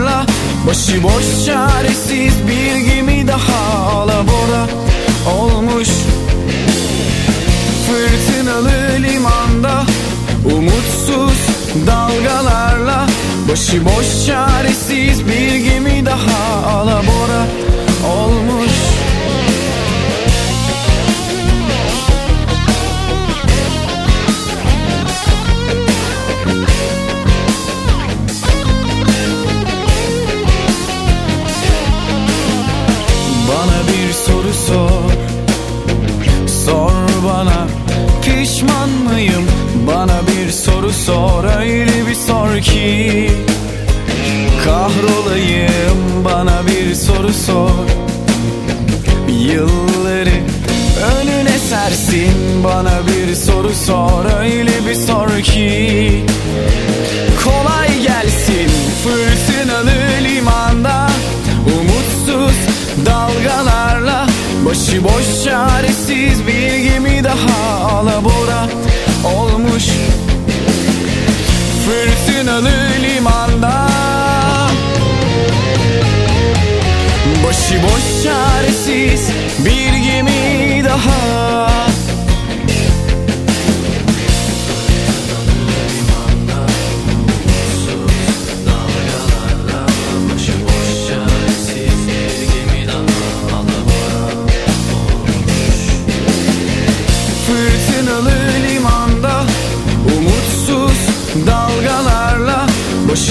Başıboş çaresiz bir gemi daha alabora olmuş. Fırtınalı limanda Umutsuz dalgalarla Başıboş çaresiz bir gemi daha alabora olmuş soru sor. Sor bana pişman mıyım? Bana bir soru sor Öyle bir sor ki. Kahrolayım bana bir soru sor. Yılları önüne sersin bana bir soru sor Öyle bir sor ki. Kolay gelsin fırtınalı limanda. Umutsuz dalgalarla Başıboş çaresiz bir gemi daha alabora olmuş. Fırtınalı limanda. Başıboş çaresiz bir gemi daha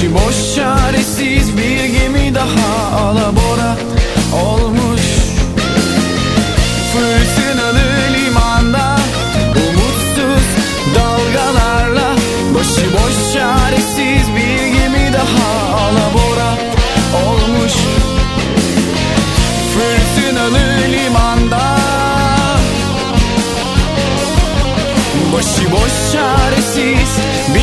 Başıboş çaresiz bir gemi daha alabora olmuş. Fırtınalı limanda Umutsuz dalgalarla Başıboş çaresiz bir gemi daha alabora olmuş. Fırtınalı limanda Başıboş çaresiz bir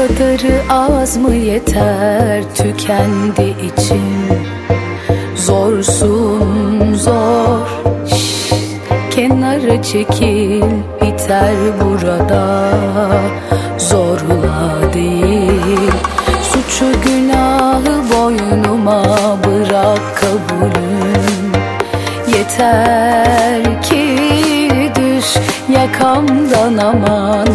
kadarı az mı yeter tükendi içim? Zorsun zor. Şş, Kenara çekil biter burada. Zorla değil Suçu günahı boynuma bırak kabulüm. Yeter ki düş yakamdan aman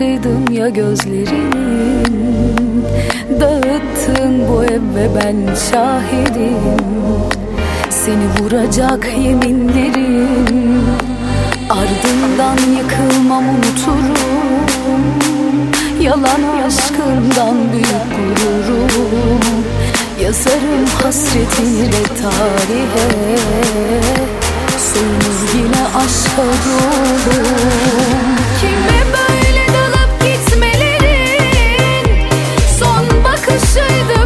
bakışıydım ya gözlerin Dağıttın bu ev ve ben şahidim. Seni vuracak yeminlerim Ardından yıkılmam unuturum. Yalan aşkından büyük gururum Yazarım hasretini de tarihe. Soyunuz yine aşka ruhum Kime bakışıydım ya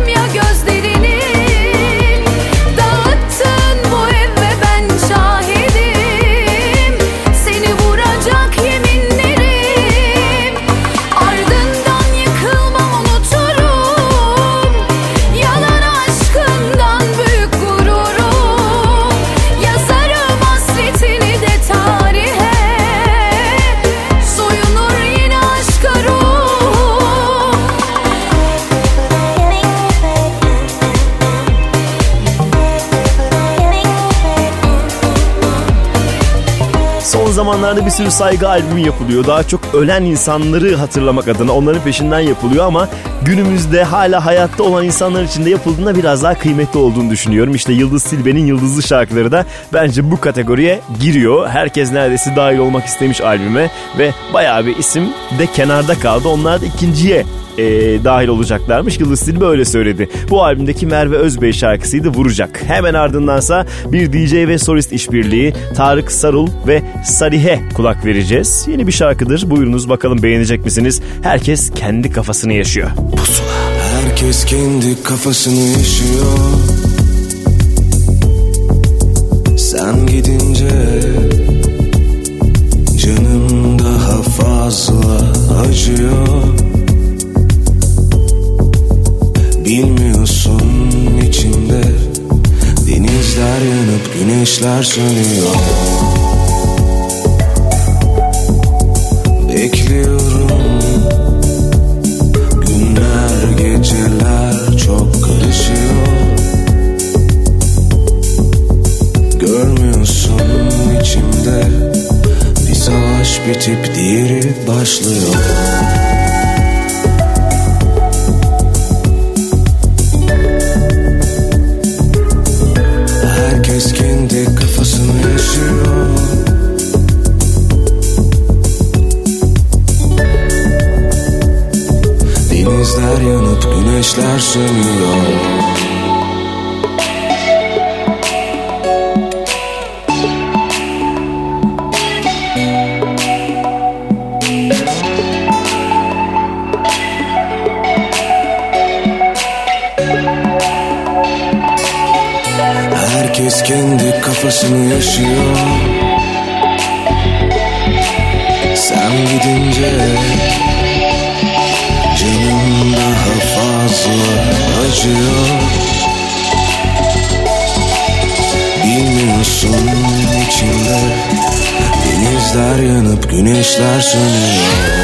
Son zamanlarda bir sürü saygı albümü yapılıyor. Daha çok ölen insanları hatırlamak adına onların peşinden yapılıyor ama günümüzde hala hayatta olan insanlar için de yapıldığında biraz daha kıymetli olduğunu düşünüyorum. İşte Yıldız Silbe'nin Yıldızlı şarkıları da bence bu kategoriye giriyor. Herkes neredeyse dahil olmak istemiş albüme ve bayağı bir isim de kenarda kaldı. Onlar da ikinciye e, dahil olacaklarmış. Yıldız Silbe öyle söyledi. Bu albümdeki Merve Özbey şarkısıydı Vuracak. Hemen ardındansa bir DJ ve solist işbirliği Tarık Sarul ve Sarihe kulak vereceğiz. Yeni bir şarkıdır. Buyurunuz bakalım beğenecek misiniz? Herkes kendi kafasını yaşıyor. Pusula. Herkes kendi kafasını yaşıyor Sen gidince Canım daha fazla acıyor güneşler sönüyor Bekliyorum. Günler geceler çok karışıyor. Görmüyorsun içimde. Bir savaş bitip diğeri başlıyor güneşler sönüyor. Herkes kendi kafasını yaşıyor. Sen gidince fazla acıyor. Bilmiyorsun içimde Denizler yanıp güneşler sönüyor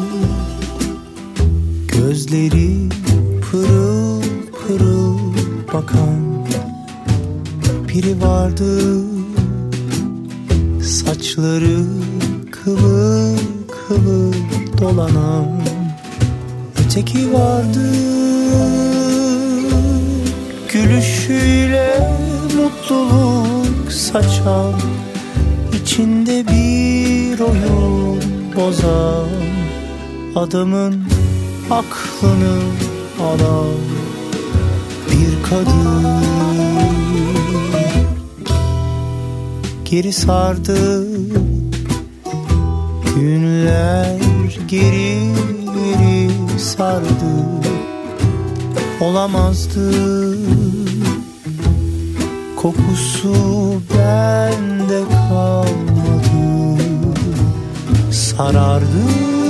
Gözleri pırıl pırıl bakan Biri vardı. Saçları kıvır kıvır dolanan Öteki vardı. Gülüşüyle mutluluk saçan içinde bir oyun bozan Adamın aklını alan bir kadın. Geri sardı Günler geri geri sardı. Olamazdı. Kokusu bende kalmadı. Sarardı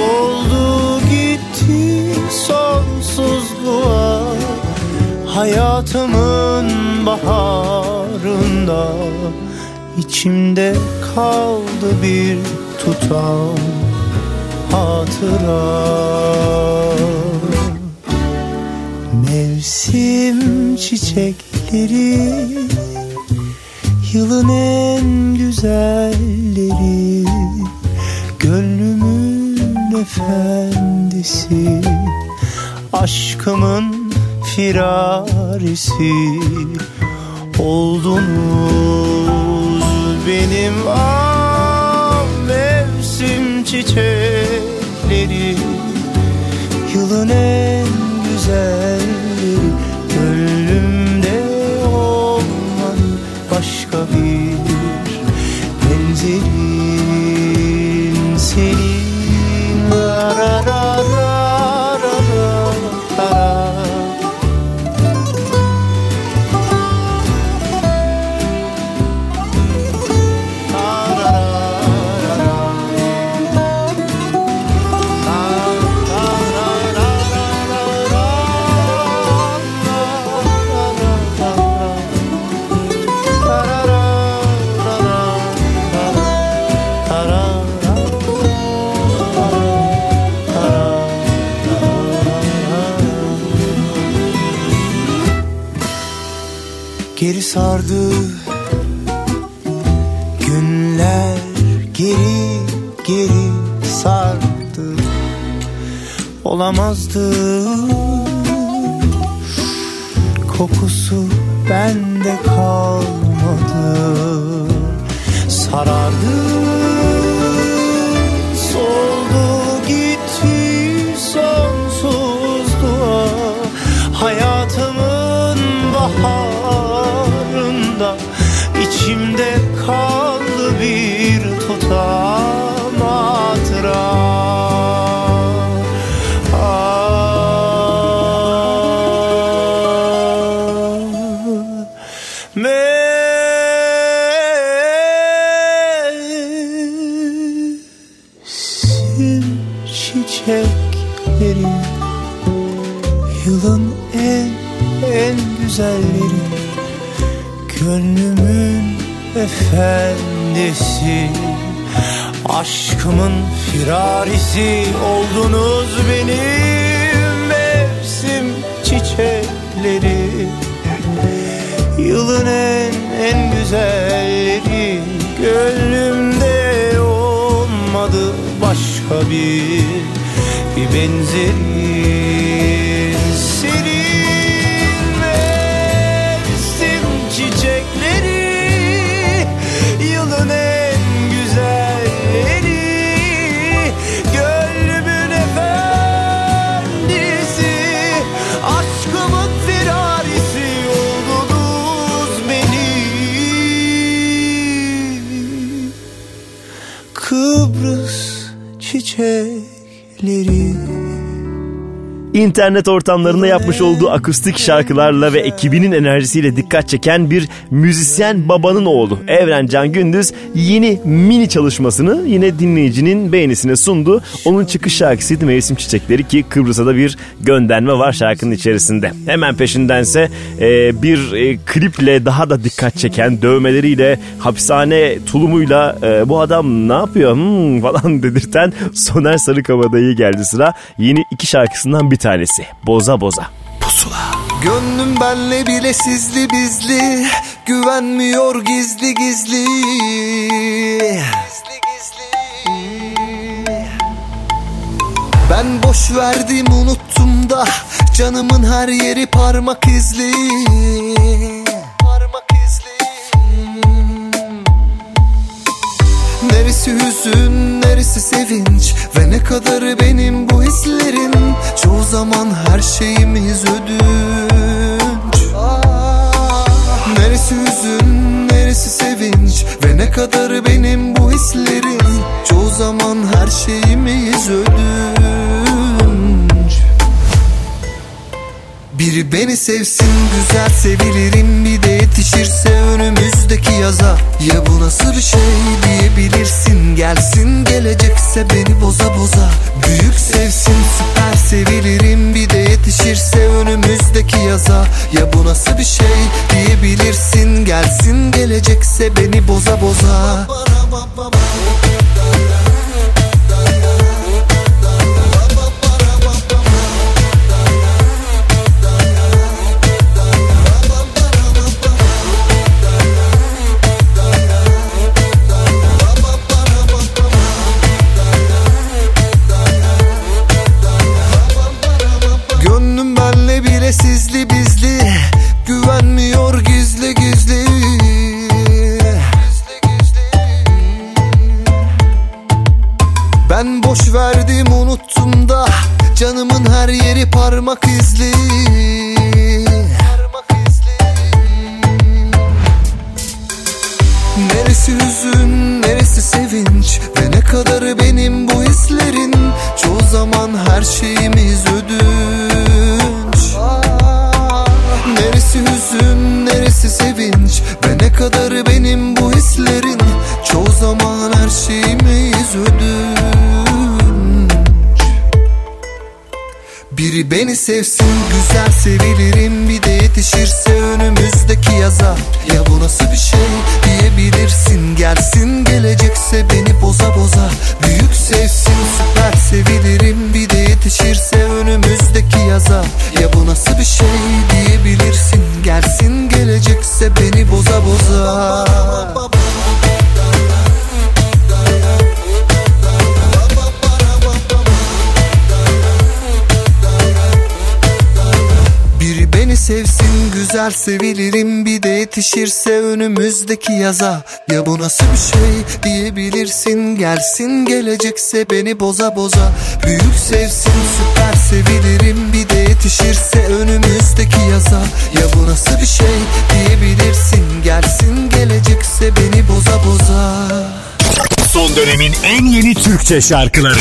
Soldu gitti sonsuzluğa Hayatımın baharında içimde kaldı bir tutam hatıra. Mevsim çiçekleri Yılın en güzelleri efendisi Aşkımın firarisi. Oldunuz benim ah mevsim çiçekleri. Yılın en güzelleri Kokusu bende kalmadı. Sarardı efendisi Aşkımın firarisi oldunuz benim mevsim çiçekleri. Yılın en en güzelleri Gönlümde olmadı başka bir bir benzerin İnternet ortamlarında yapmış olduğu akustik şarkılarla ve ekibinin enerjisiyle dikkat çeken bir müzisyen babanın oğlu Evren Can Gündüz yeni mini çalışmasını yine dinleyicinin beğenisine sundu. Onun çıkış şarkısıydı Mevsim Çiçekleri ki Kıbrıs'a da bir gönderme var şarkının içerisinde. Hemen peşindense e, bir e, kliple daha da dikkat çeken dövmeleriyle hapishane tulumuyla e, bu adam ne yapıyor hmm, falan dedirten Soner Sarıkabadayı geldi sıra. Yeni iki şarkısından bir tanesi. Boza boza. Pusula. Gönlüm benle bile sizli bizli Güvenmiyor gizli gizli Ben boş verdim unuttum da Canımın her yeri parmak izli Neresi hüzün, neresi sevinç? Ve ne kadarı benim bu hislerim? Çoğu zaman her şeyimiz ödünç. Neresi hüzün, neresi sevinç? Ve ne kadarı benim bu hislerim? Çoğu zaman her şeyimiz ödünç. Biri beni sevsin, güzel sevilirim bir de yetişirse önümüzdeki yaza Ya bu nasıl bir şey diyebilirsin? Gelsin gelecekse beni boza boza. Büyük sevsin süper sevilirim. Bir de yetişirse önümüzdeki yaza Ya bu nasıl bir şey diyebilirsin? Gelsin gelecekse beni boza boza. gelsin gelecekse beni boza boza. Büyük sevsin süper sevinirim bir de yetişirse önümüzdeki yaza. Ya bu nasıl bir şey diyebilirsin? Gelsin gelecekse beni boza boza. Son dönemin en yeni Türkçe şarkıları.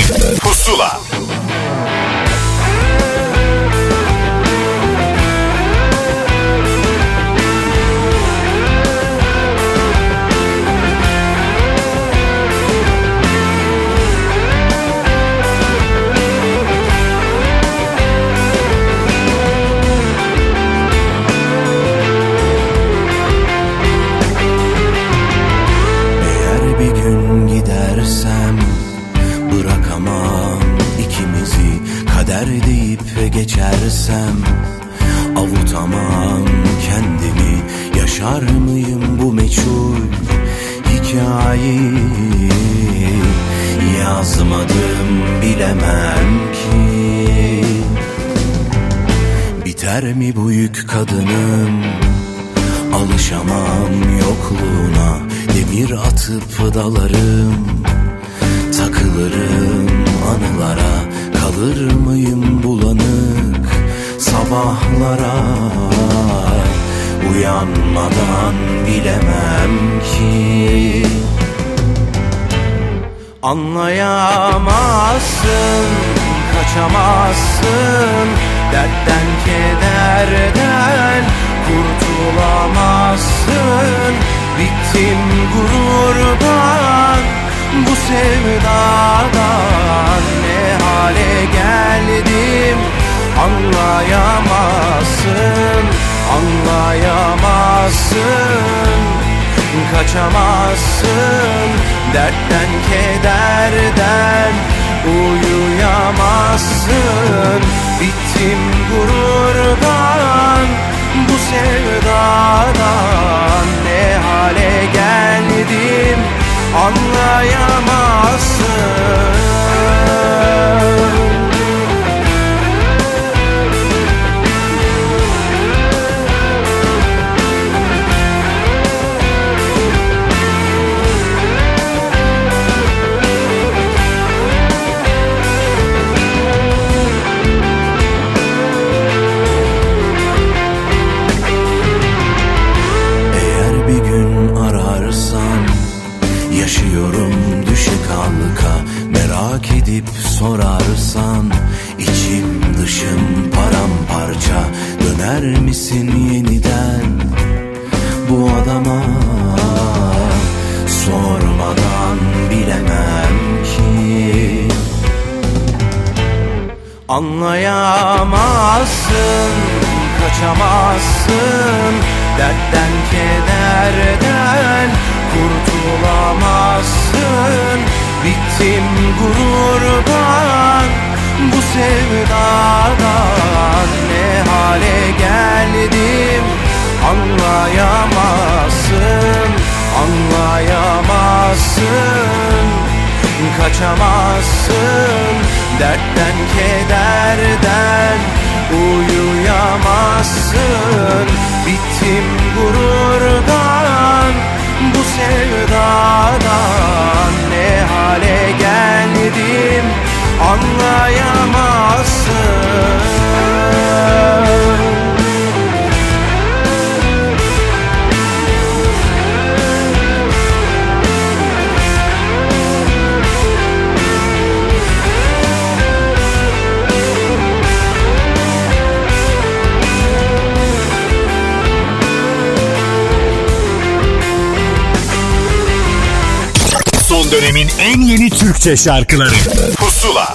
Türkçe şarkıları Pusula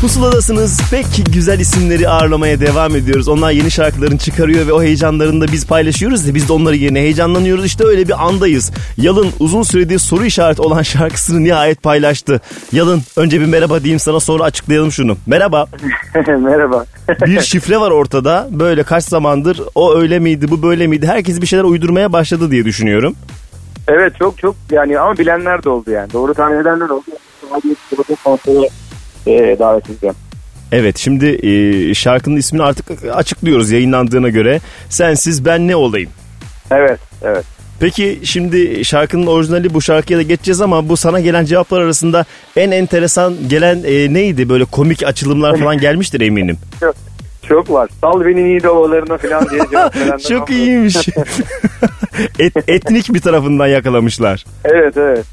Pusuladasınız. Pek güzel isimleri ağırlamaya devam ediyoruz. Onlar yeni şarkılarını çıkarıyor ve o heyecanlarını da biz paylaşıyoruz biz de onları yerine heyecanlanıyoruz. İşte öyle bir andayız. Yalın uzun süredir soru işareti olan şarkısını nihayet paylaştı. Yalın önce bir merhaba diyeyim sana sonra açıklayalım şunu. Merhaba. Merhaba. bir şifre var ortada. Böyle kaç zamandır o öyle miydi bu böyle miydi herkes bir şeyler uydurmaya başladı diye düşünüyorum. Evet çok çok yani ama bilenler de oldu yani. Doğru tahmin edenler oldu. Hadi konsere e, davet edeceğim. Evet şimdi e, şarkının ismini artık açıklıyoruz yayınlandığına göre. Sensiz ben ne olayım? Evet evet. Peki şimdi şarkının orijinali bu şarkıya da geçeceğiz ama bu sana gelen cevaplar arasında en enteresan gelen e, neydi? Böyle komik açılımlar falan gelmiştir eminim. Çok, var. Sal beni Niğde ovalarına falan diye cevap verenler Çok iyiymiş. Et, etnik bir tarafından yakalamışlar. Evet evet.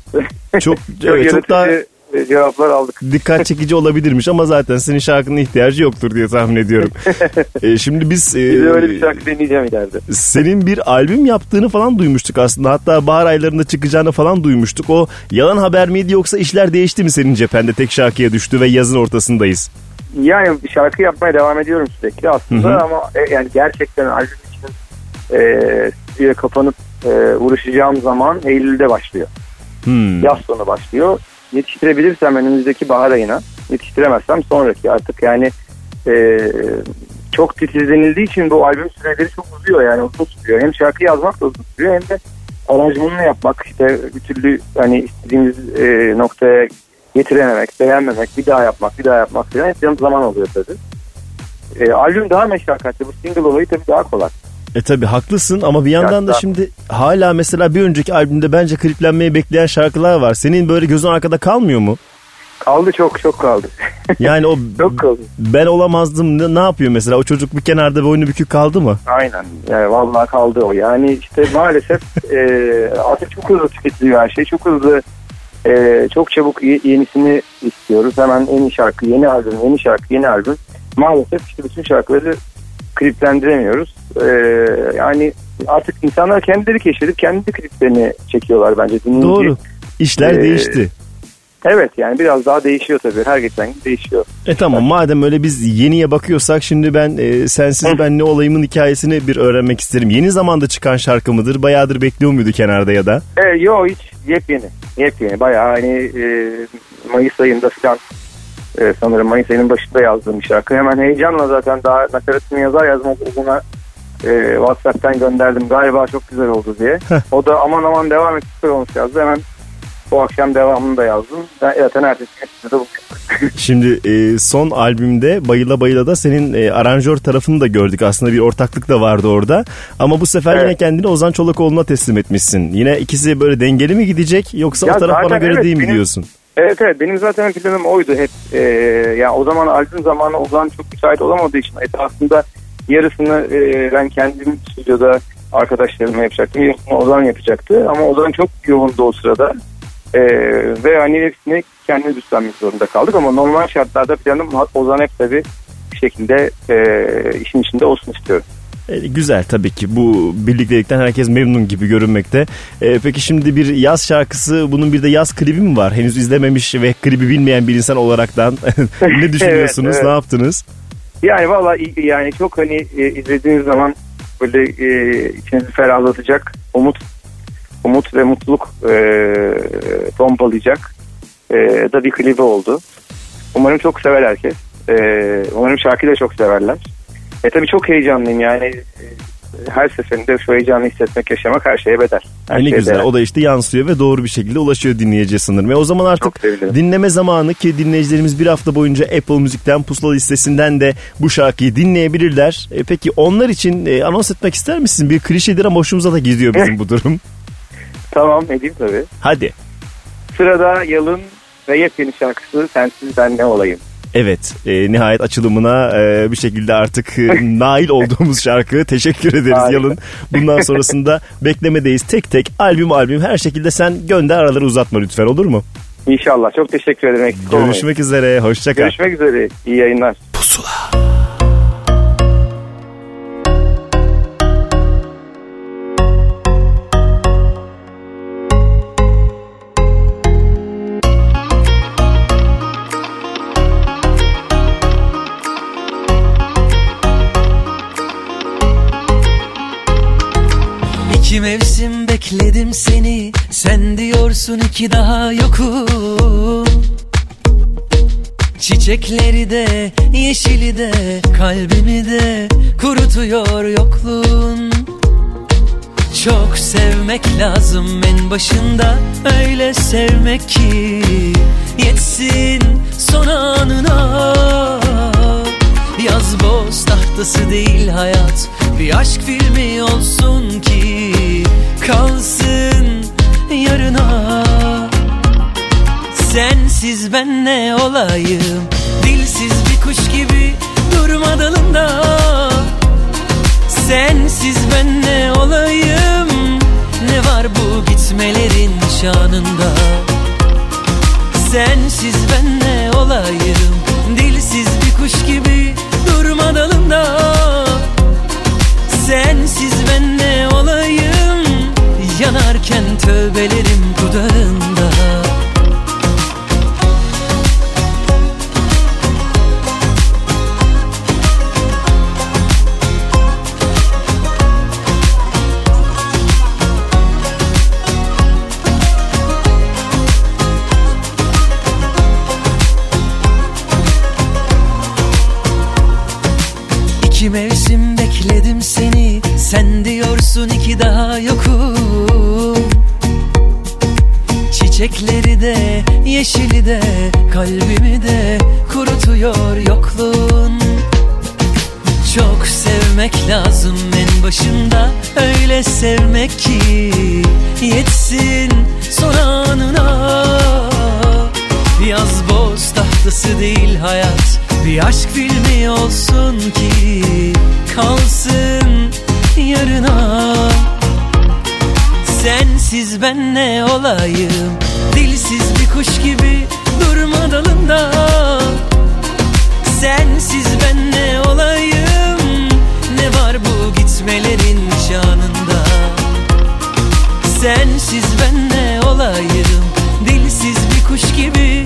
Çok, Çok evet, çok daha yaratıcı cevaplar aldık. dikkat çekici olabilirmiş ama zaten senin şarkının ihtiyacı yoktur diye tahmin ediyorum. E, şimdi biz e, Bir de öyle bir şarkı deneyeceğim ileride. senin bir albüm yaptığını falan duymuştuk aslında. Hatta bahar aylarında çıkacağını falan duymuştuk. O yalan haber miydi yoksa işler değişti mi senin cephende tek şarkıya düştü ve yazın ortasındayız? Yani şarkı yapmaya devam ediyorum sürekli aslında Hı hı. ama e, yani gerçekten albüm için e, stüdyoya kapanıp e, uğraşacağım zaman Eylül'de başlıyor. Hmm. Yaz sonu başlıyor. Yetiştirebilirsem önümüzdeki bahar ayına, yetiştiremezsem sonraki artık yani e, çok titizlenildiği için bu albüm süreleri çok uzuyor yani uzun sürüyor. Hem şarkı yazmak da uzun sürüyor hem de aranjmanını yapmak işte bir türlü hani istediğimiz e, noktaya getirememek, beğenmemek, bir daha yapmak, bir daha yapmak falan hep zaman oluyor tabii. E, albüm daha meşakkatli. Bu single olayı tabii daha kolay. E tabi haklısın ama bir yandan da şimdi hala mesela bir önceki albümde bence kliplenmeyi bekleyen şarkılar var. Senin böyle gözün arkada kalmıyor mu? Kaldı çok çok kaldı. Yani o Çok kaldı. ben olamazdım ne, ne yapıyor mesela? O çocuk bir kenarda boynu bükük kaldı mı? Aynen. Yani vallahi kaldı o. Yani işte maalesef e, artık çok hızlı tüketiliyor her şey. Çok hızlı e, çok çabuk ye- yenisini istiyoruz. Hemen yeni şarkı, yeni albüm, yeni şarkı, yeni albüm. Maalesef işte bütün şarkıları kliplendiremiyoruz. E, yani artık insanlar kendileri keşfedip kendi kliplerini çekiyorlar bence. Dinleyici, Doğru. İşler Ee, değişti. Evet yani biraz daha değişiyor tabii. Her geçen gün değişiyor. E tamam madem öyle biz yeniye bakıyorsak şimdi ben e, sensiz ben ne olayımın hikayesini bir öğrenmek isterim. Yeni zamanda çıkan şarkı mıdır? Bayağıdır bekliyor muydu kenarda ya da? E, yo hiç yepyeni. Yepyeni. Bayağı hani e, Mayıs ayında falan e, sanırım Mayıs ayının başında yazdığım bir şarkı. Hemen heyecanla zaten daha nakaratını yazar yazmaz ona e, WhatsApp'tan gönderdim. Galiba çok güzel oldu diye. o da aman aman devam et süper olmuş yazdı. Hemen bu akşam devamını da yazdım. Ben zaten ertesi gün de. Şimdi e, son albümde Bayıla Bayıla da senin e, aranjör tarafını da gördük. Aslında bir ortaklık da vardı orada. Ama bu sefer Evet. yine kendini Ozan Çolakoğlu'na teslim etmişsin. Yine ikisi böyle dengeli mi gidecek yoksa Ya o taraf bana göre evet, değil mi benim- diyorsun? Evet evet benim zaten planım oydu hep. Ee, ya o zaman albüm zamanı Ozan çok müsait olamadığı için aslında yarısını e, ben kendim stüdyoda arkadaşlarımla yapacaktım. Yarısını Ozan yapacaktı ama Ozan çok yoğundu o sırada. Ee, ve hani hepsini kendimiz üstlenmek zorunda kaldık ama normal şartlarda planım Ozan hep tabii şekilde e, işin içinde olsun istiyorum. E, güzel tabii ki bu birliktelikten herkes memnun gibi görünmekte. E, peki şimdi bir yaz şarkısı bunun bir de yaz klibi mi var? Henüz izlememiş ve klibi bilmeyen bir insan olaraktan ne düşünüyorsunuz? Evet, evet. Ne yaptınız? Yani valla yani çok hani e, izlediğiniz zaman böyle e, içinizi ferahlatacak umut umut ve mutluluk e, pompalayacak e, da bir klibi oldu. Umarım çok sever herkes. E, umarım şarkıyı da çok severler. E tabii çok heyecanlıyım yani e, her seferinde şu heyecanı hissetmek, yaşamak her şeye bedel. Her ne şeye güzel. değer. O da işte yansıyor ve doğru bir şekilde ulaşıyor dinleyiciye sanırım. Ve o zaman artık dinleme zamanı ki dinleyicilerimiz bir hafta boyunca Apple Müzik'ten pusula listesinden de bu şarkıyı dinleyebilirler. E, peki onlar için e, anons etmek ister misin? Bir klişedir ama hoşumuza da gidiyor bizim bu durum. Tamam edeyim tabii. Hadi. Sırada Yalın ve yepyeni şarkısı Sensiz Ben Ne Olayım. Evet e, nihayet açılımına e, bir şekilde artık e, nail olduğumuz şarkı. Teşekkür ederiz Harika. Yalın. Bundan sonrasında beklemedeyiz. Tek tek albüm albüm her şekilde sen gönder araları uzatma lütfen olur mu? İnşallah. Çok teşekkür ederim. Eksik olmayın. Görüşmek üzere. Hoşça kal. Görüşmek üzere. İyi yayınlar. İki diyorsun iki daha yokum. Çiçekleri de yeşili de Kalbimi de kurutuyor yokluğun Çok sevmek lazım en başında Öyle sevmek ki Yetsin son anına. Yaz boz tahtası değil hayat Bir aşk filmi olsun ki Kalsın yarına. Sensiz ben ne olayım? Dilsiz bir kuş gibi durma dalında Sensiz ben ne olayım? Ne var bu gitmelerin şanında? Sensiz ben ne olayım? Dilsiz bir kuş gibi durma dalında Sensiz ben ne olayım Yanarken tövbelerim dudağında yeşili de Kalbimi de kurutuyor yokluğun. Çok sevmek lazım en başında Öyle sevmek ki Yetsin son anına. Yaz boz tahtası değil hayat Bir aşk filmi olsun ki Kalsın yarına. Sensiz ben ne olayım Dilsiz bir kuş gibi durma dalında. Sensiz ben ne olayım Ne var bu gitmelerin şanında Sensiz ben ne olayım Dilsiz bir kuş gibi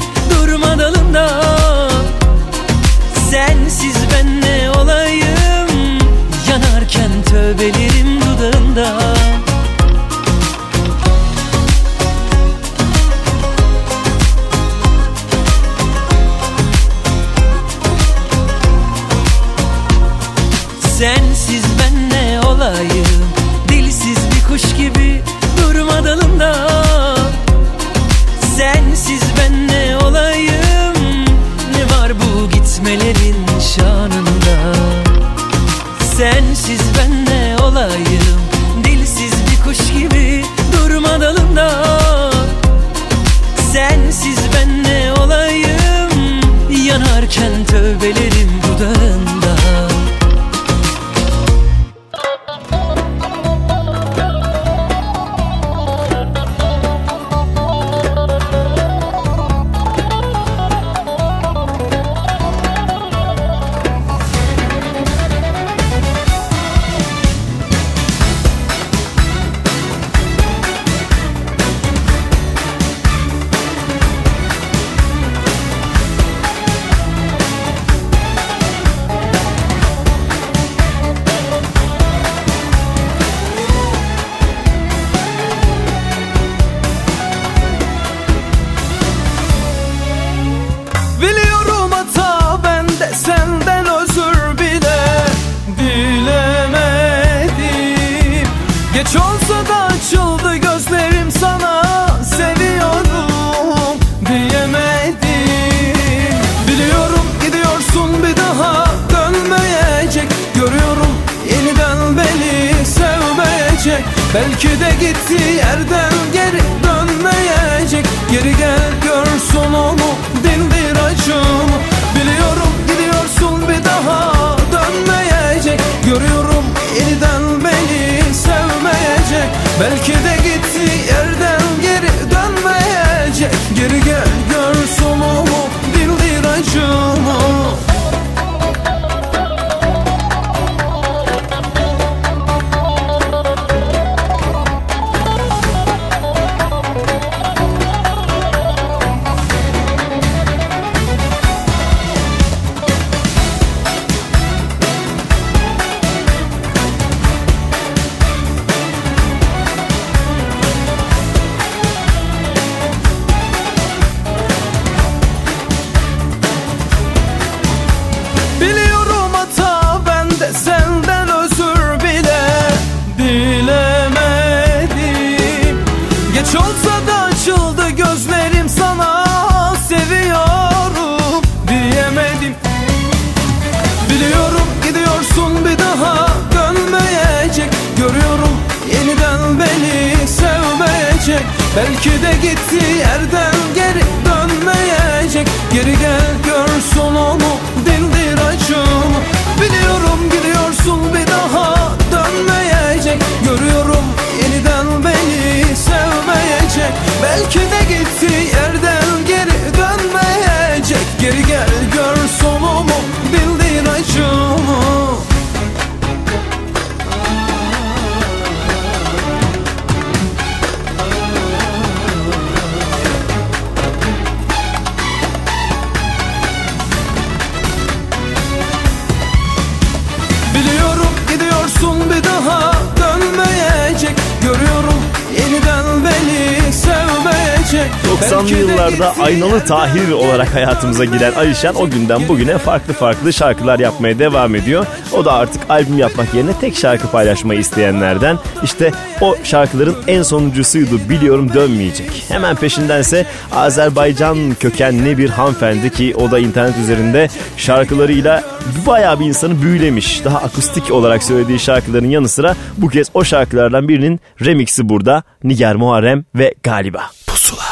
Tahir olarak hayatımıza giren Ayşen o günden bugüne farklı farklı şarkılar yapmaya devam ediyor. O da artık albüm yapmak yerine tek şarkı paylaşmayı isteyenlerden. İşte o şarkıların en sonuncusuydu biliyorum dönmeyecek. Hemen peşindense Azerbaycan kökenli bir hanımefendi ki o da internet üzerinde şarkılarıyla bayağı bir insanı büyülemiş. Daha akustik olarak söylediği şarkıların yanı sıra bu kez o şarkılardan birinin remixi burada. Nigar Muharrem ve Galiba. Pusula.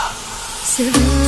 Sevim.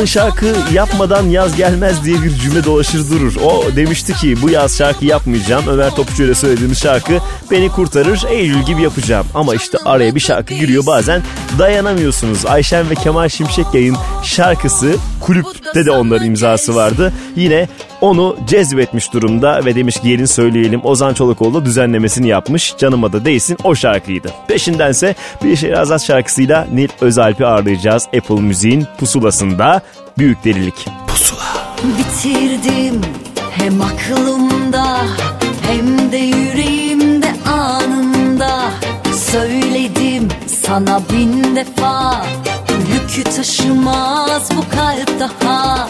Akalın şarkı yapmadan yaz gelmez diye bir cümle dolaşır durur. O demişti ki bu yaz şarkı yapmayacağım. Ömer Topçu ile söylediğimiz şarkı beni kurtarır. Eylül gibi yapacağım. Ama işte araya bir şarkı giriyor bazen dayanamıyorsunuz. Ayşen ve Kemal Şimşek yayın şarkısı kulüpte de onların imzası vardı. Yine onu cezbetmiş durumda ve demiş ki gelin söyleyelim Ozan Çolakoğlu düzenlemesini yapmış. Canıma da değsin o şarkıydı. Peşindense bir Şehrazat şarkısıyla Nil Özalp'i ağırlayacağız. Apple Müziğin pusulasında büyük delilik. Bitirdim hem aklımda hem de yüreğimde anında Söyledim sana bin defa Yükü taşımaz bu kalp daha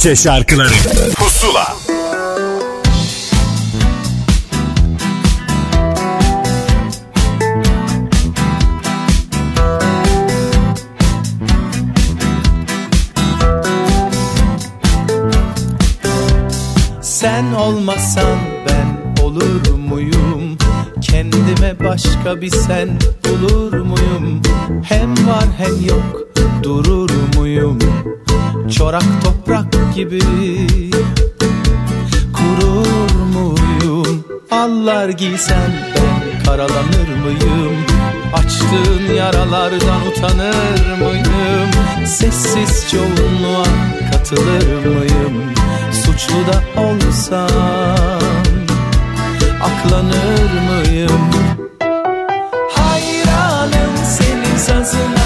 Türkçe şarkıları Pusula Sen olmasan ben olur muyum? Kendime başka bir sen bulur muyum? Hem var hem yok durur muyum? Çorak toprak gibi kurur muyum? Allar giysen ben karalanır mıyım? Açtığın yaralardan utanır mıyım? Sessiz çoğunluğa katılır mıyım? Suçlu da olsam aklanır mıyım? Hayranım senin sazına,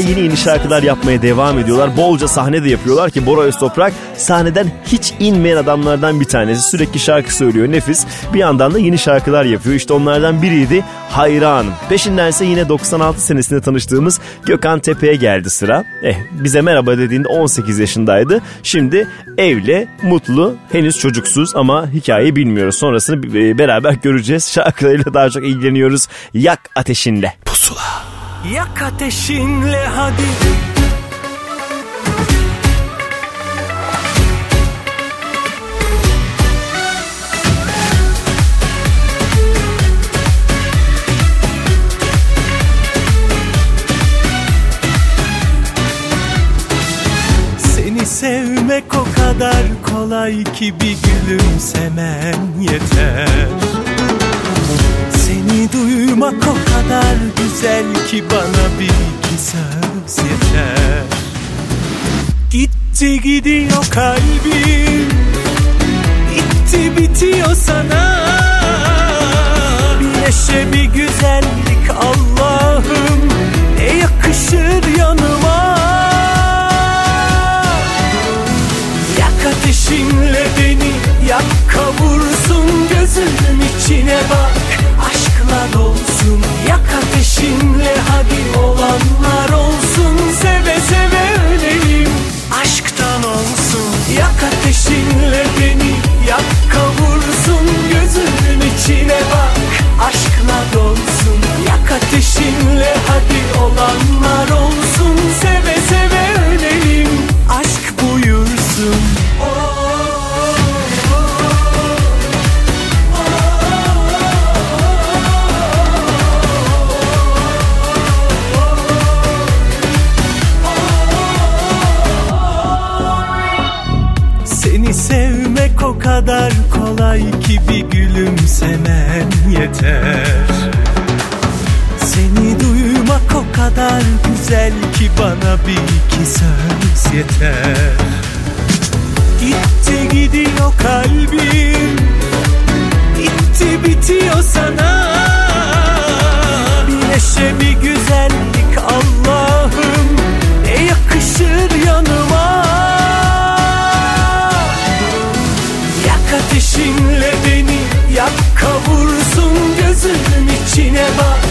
yeni yeni şarkılar yapmaya devam ediyorlar. Bolca sahne de yapıyorlar ki Bora Öztoprak sahneden hiç inmeyen adamlardan bir tanesi. Sürekli şarkı söylüyor nefis. Bir yandan da yeni şarkılar yapıyor. İşte onlardan biriydi Hayranım. Peşinden ise yine 96 senesinde tanıştığımız Gökhan Tepe'ye geldi sıra. Eh bize merhaba dediğinde 18 yaşındaydı. Şimdi evli, mutlu, henüz çocuksuz ama hikayeyi bilmiyoruz. Sonrasını e, beraber göreceğiz. Şarkılarıyla daha çok ilgileniyoruz. Yak ateşinle. Pusula. Yak ateşinle hadi. Seni sevmek o kadar kolay ki bir gülümsemen yeter Seni duymak o kadar güzel ki bana bir iki söz yeter. Gitti gidiyor kalbim Bitti bitiyor sana. Bir neşe bir güzellik Allah'ım Ne yakışır yanıma. Yak ateşinle beni yak kavursun Gözümün içine bak içimle hadi olanlar olsun. Seve seve ölelim aşktan olsun. Yak ateşinle beni yak kavursun. Gözümün içine bak aşkla dolsun. Yak ateşinle hadi olanlar Yeter ki bir gülümsemen yeter. Seni duymak o kadar güzel ki bana bir iki söz yeter. Gitti gidiyor kalbim. Gitti bitiyor sana. Bir neşe bir güzellik Allah'ım. Ne yakışır yanıma. Ateşinle beni yak kavursun gözüm içine bak.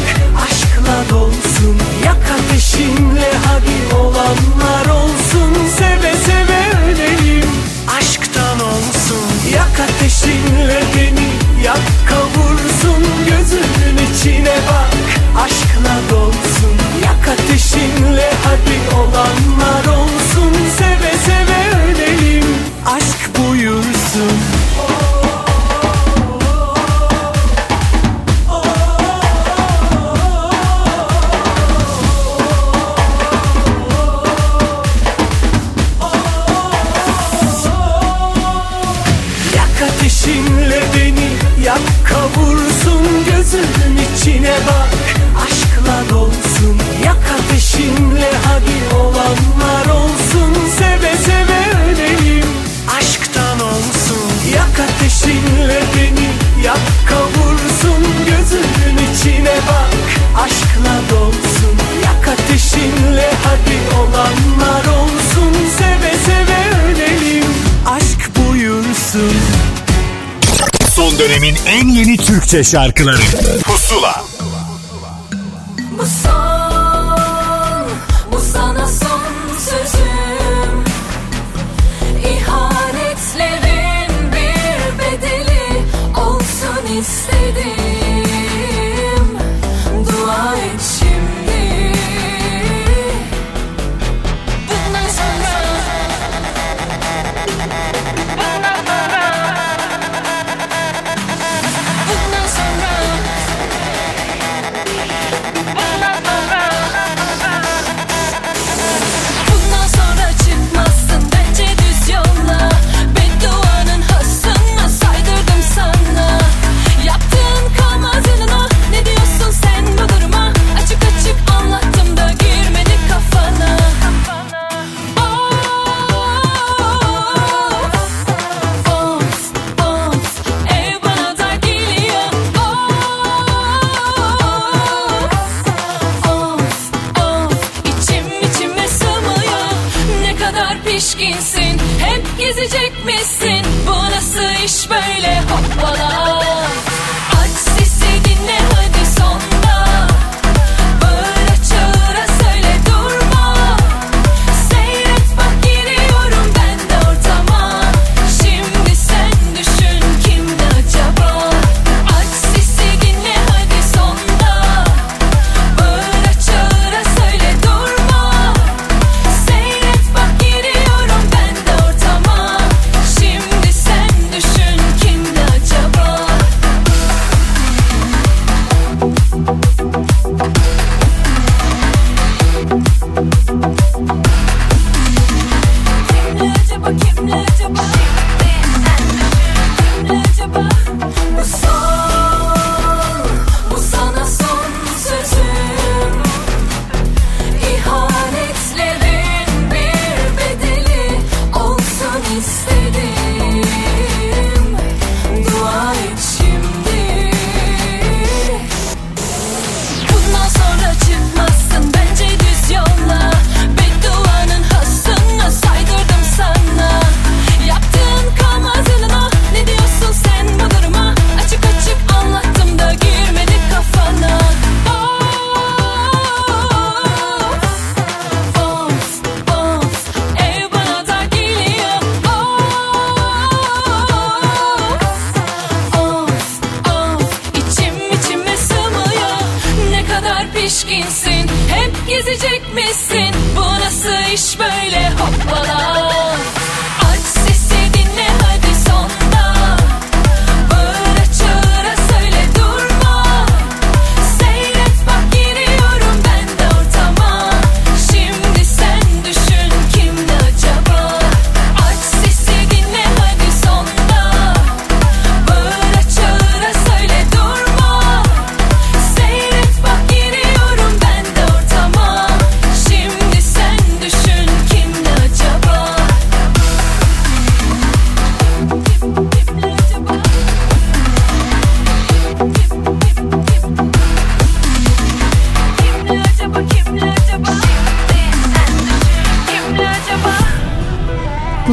Aşkla dolsun yak ateşinle hadi olanlar olsun. Seve seve ölelim aşktan olsun. Yak ateşinle beni yak kavursun gözümün içine bak. Aşkla dolsun yak ateşinle hadi olanlar olsun. Kalbine bak aşkla dolsun. Yak ateşinle hadi olanlar olsun. Seve seve ölelim aşk buyursun. Son dönemin en yeni Türkçe şarkıları. Pusula.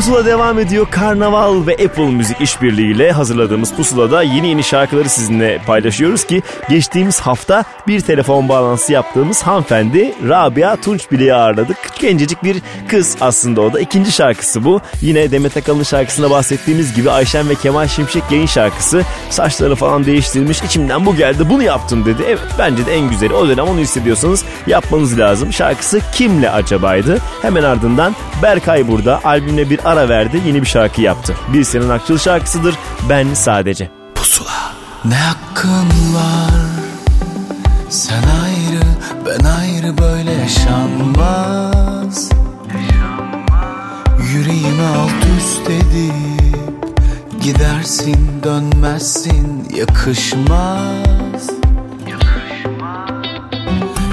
Pusula devam ediyor. Karnaval ve Apple Müzik işbirliğiyle hazırladığımız Pusula'da yeni yeni şarkıları sizinle paylaşıyoruz ki geçtiğimiz hafta bir telefon bağlantısı yaptığımız hanımefendi Rabia Tunçbilek'i ağırladık. Gencecik bir kız aslında o da. İkinci şarkısı bu. Yine Demet Akalın şarkısında bahsettiğimiz gibi Ayşen ve Kemal Şimşek yayın şarkısı. Saçları falan değiştirilmiş. İçimden bu geldi bunu yaptım dedi. Evet bence de en güzeli. O dönem onu hissediyorsanız yapmanız lazım. Şarkısı Kimle Acaba'ydı. Hemen ardından Berkay burada albümle bir ara verdi. Yeni bir şarkı yaptı. Bir senin akçıl şarkısıdır. Ben sadece. Ne hakkın var Sen ayrı ben ayrı böyle yaşanmaz Yüreğimi alt üst edip Gidersin dönmezsin yakışmaz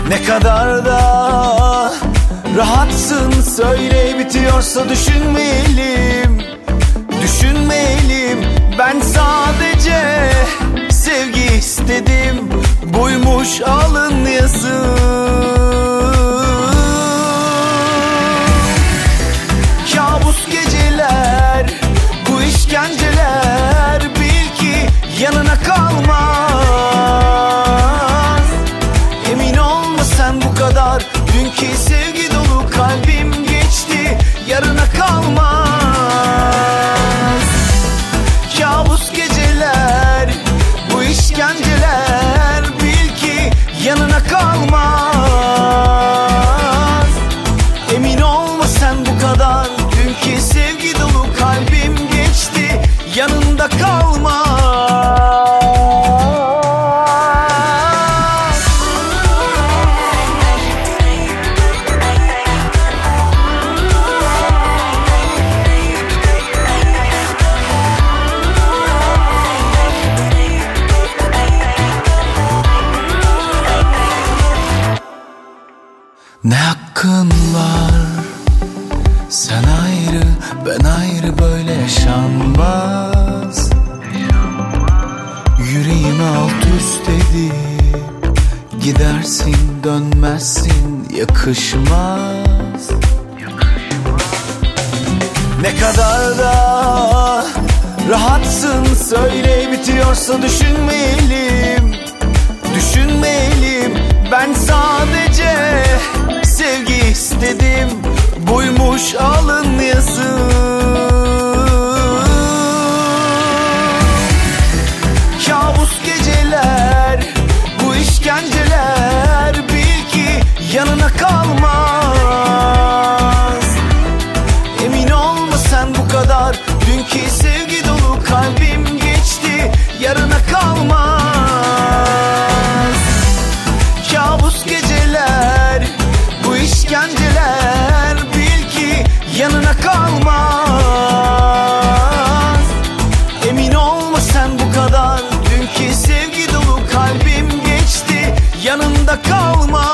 Ne kadar da rahatsın söyle bitiyorsa düşünmeyelim Düşünmeyelim ben sadece sevgi istedim. Buymuş alın yazı Yarına dönmezsin yakışmaz. Ne kadar da rahatsın söyle bitiyorsa düşünmeyelim Düşünmeyelim ben sadece sevgi istedim. Buymuş alın yazı Kabus geceler bu işkenceler Kalbim geçti yarına kalmaz. Kabus geceler bu işkenceler Bil ki yanına kalmaz. Emin olma sen bu kadar Dünkü sevgi dolu kalbim geçti yanında kalmaz.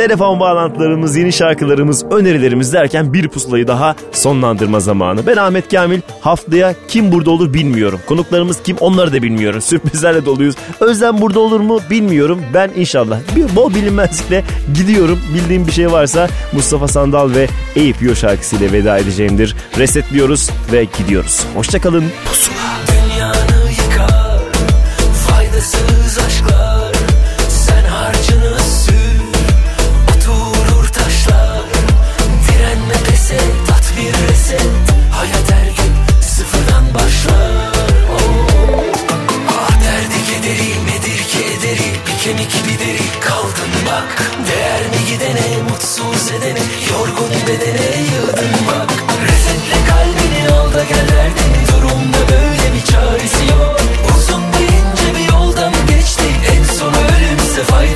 Telefon bağlantılarımız, yeni şarkılarımız, önerilerimiz derken bir pusulayı daha sonlandırma zamanı. Ben Ahmet Kamil. Haftaya kim burada olur bilmiyorum. Konuklarımız kim onları da bilmiyorum. Sürprizlerle doluyuz. Özlem burada olur mu bilmiyorum. Ben inşallah bir bol bilinmezlikle gidiyorum. Bildiğim bir şey varsa Mustafa Sandal ve Eyüp Yo şarkısıyla veda edeceğimdir. Resetliyoruz ve gidiyoruz. Hoşçakalın. Pusula.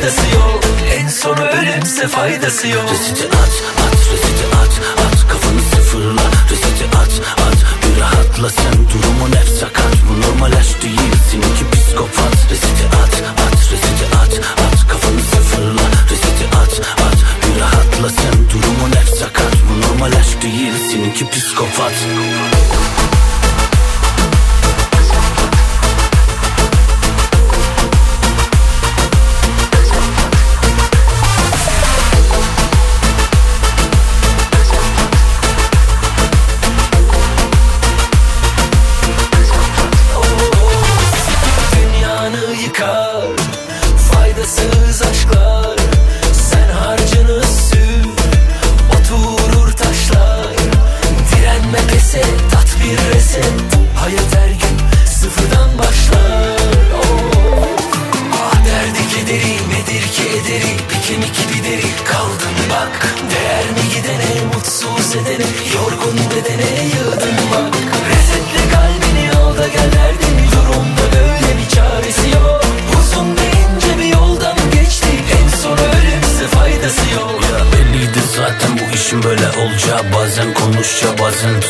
Faydası yok. En sonu ölümse faydası yok. Reseti at at reseti at at kafanı sıfırla Reseti at at bir rahatla sen durumun hep sakat. Bu normal aşk değil seninki psikopat. Reseti at at reseti at at kafanı sıfırla Reseti at at bir rahatla sen durumun hep sakat. Bu normal aşk değil seninki psikopat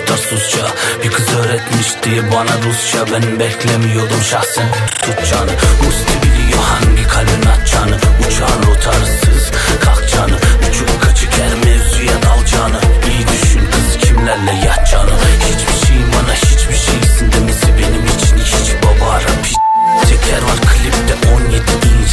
tutarsızca Bir kız öğretmiş diye bana Rusça. Ben beklemiyordum şahsen. Tutacağını Musti biliyor hangi kalbin atacağını. Uçağın rotarsız kalkacağını Uçup kaçık her mevzuya dalacağını İyi düşün kız kimlerle yatacağını Hiçbir şey bana hiçbir şeysin demesi benim için hiç baba ara Teker var klipte 17 inç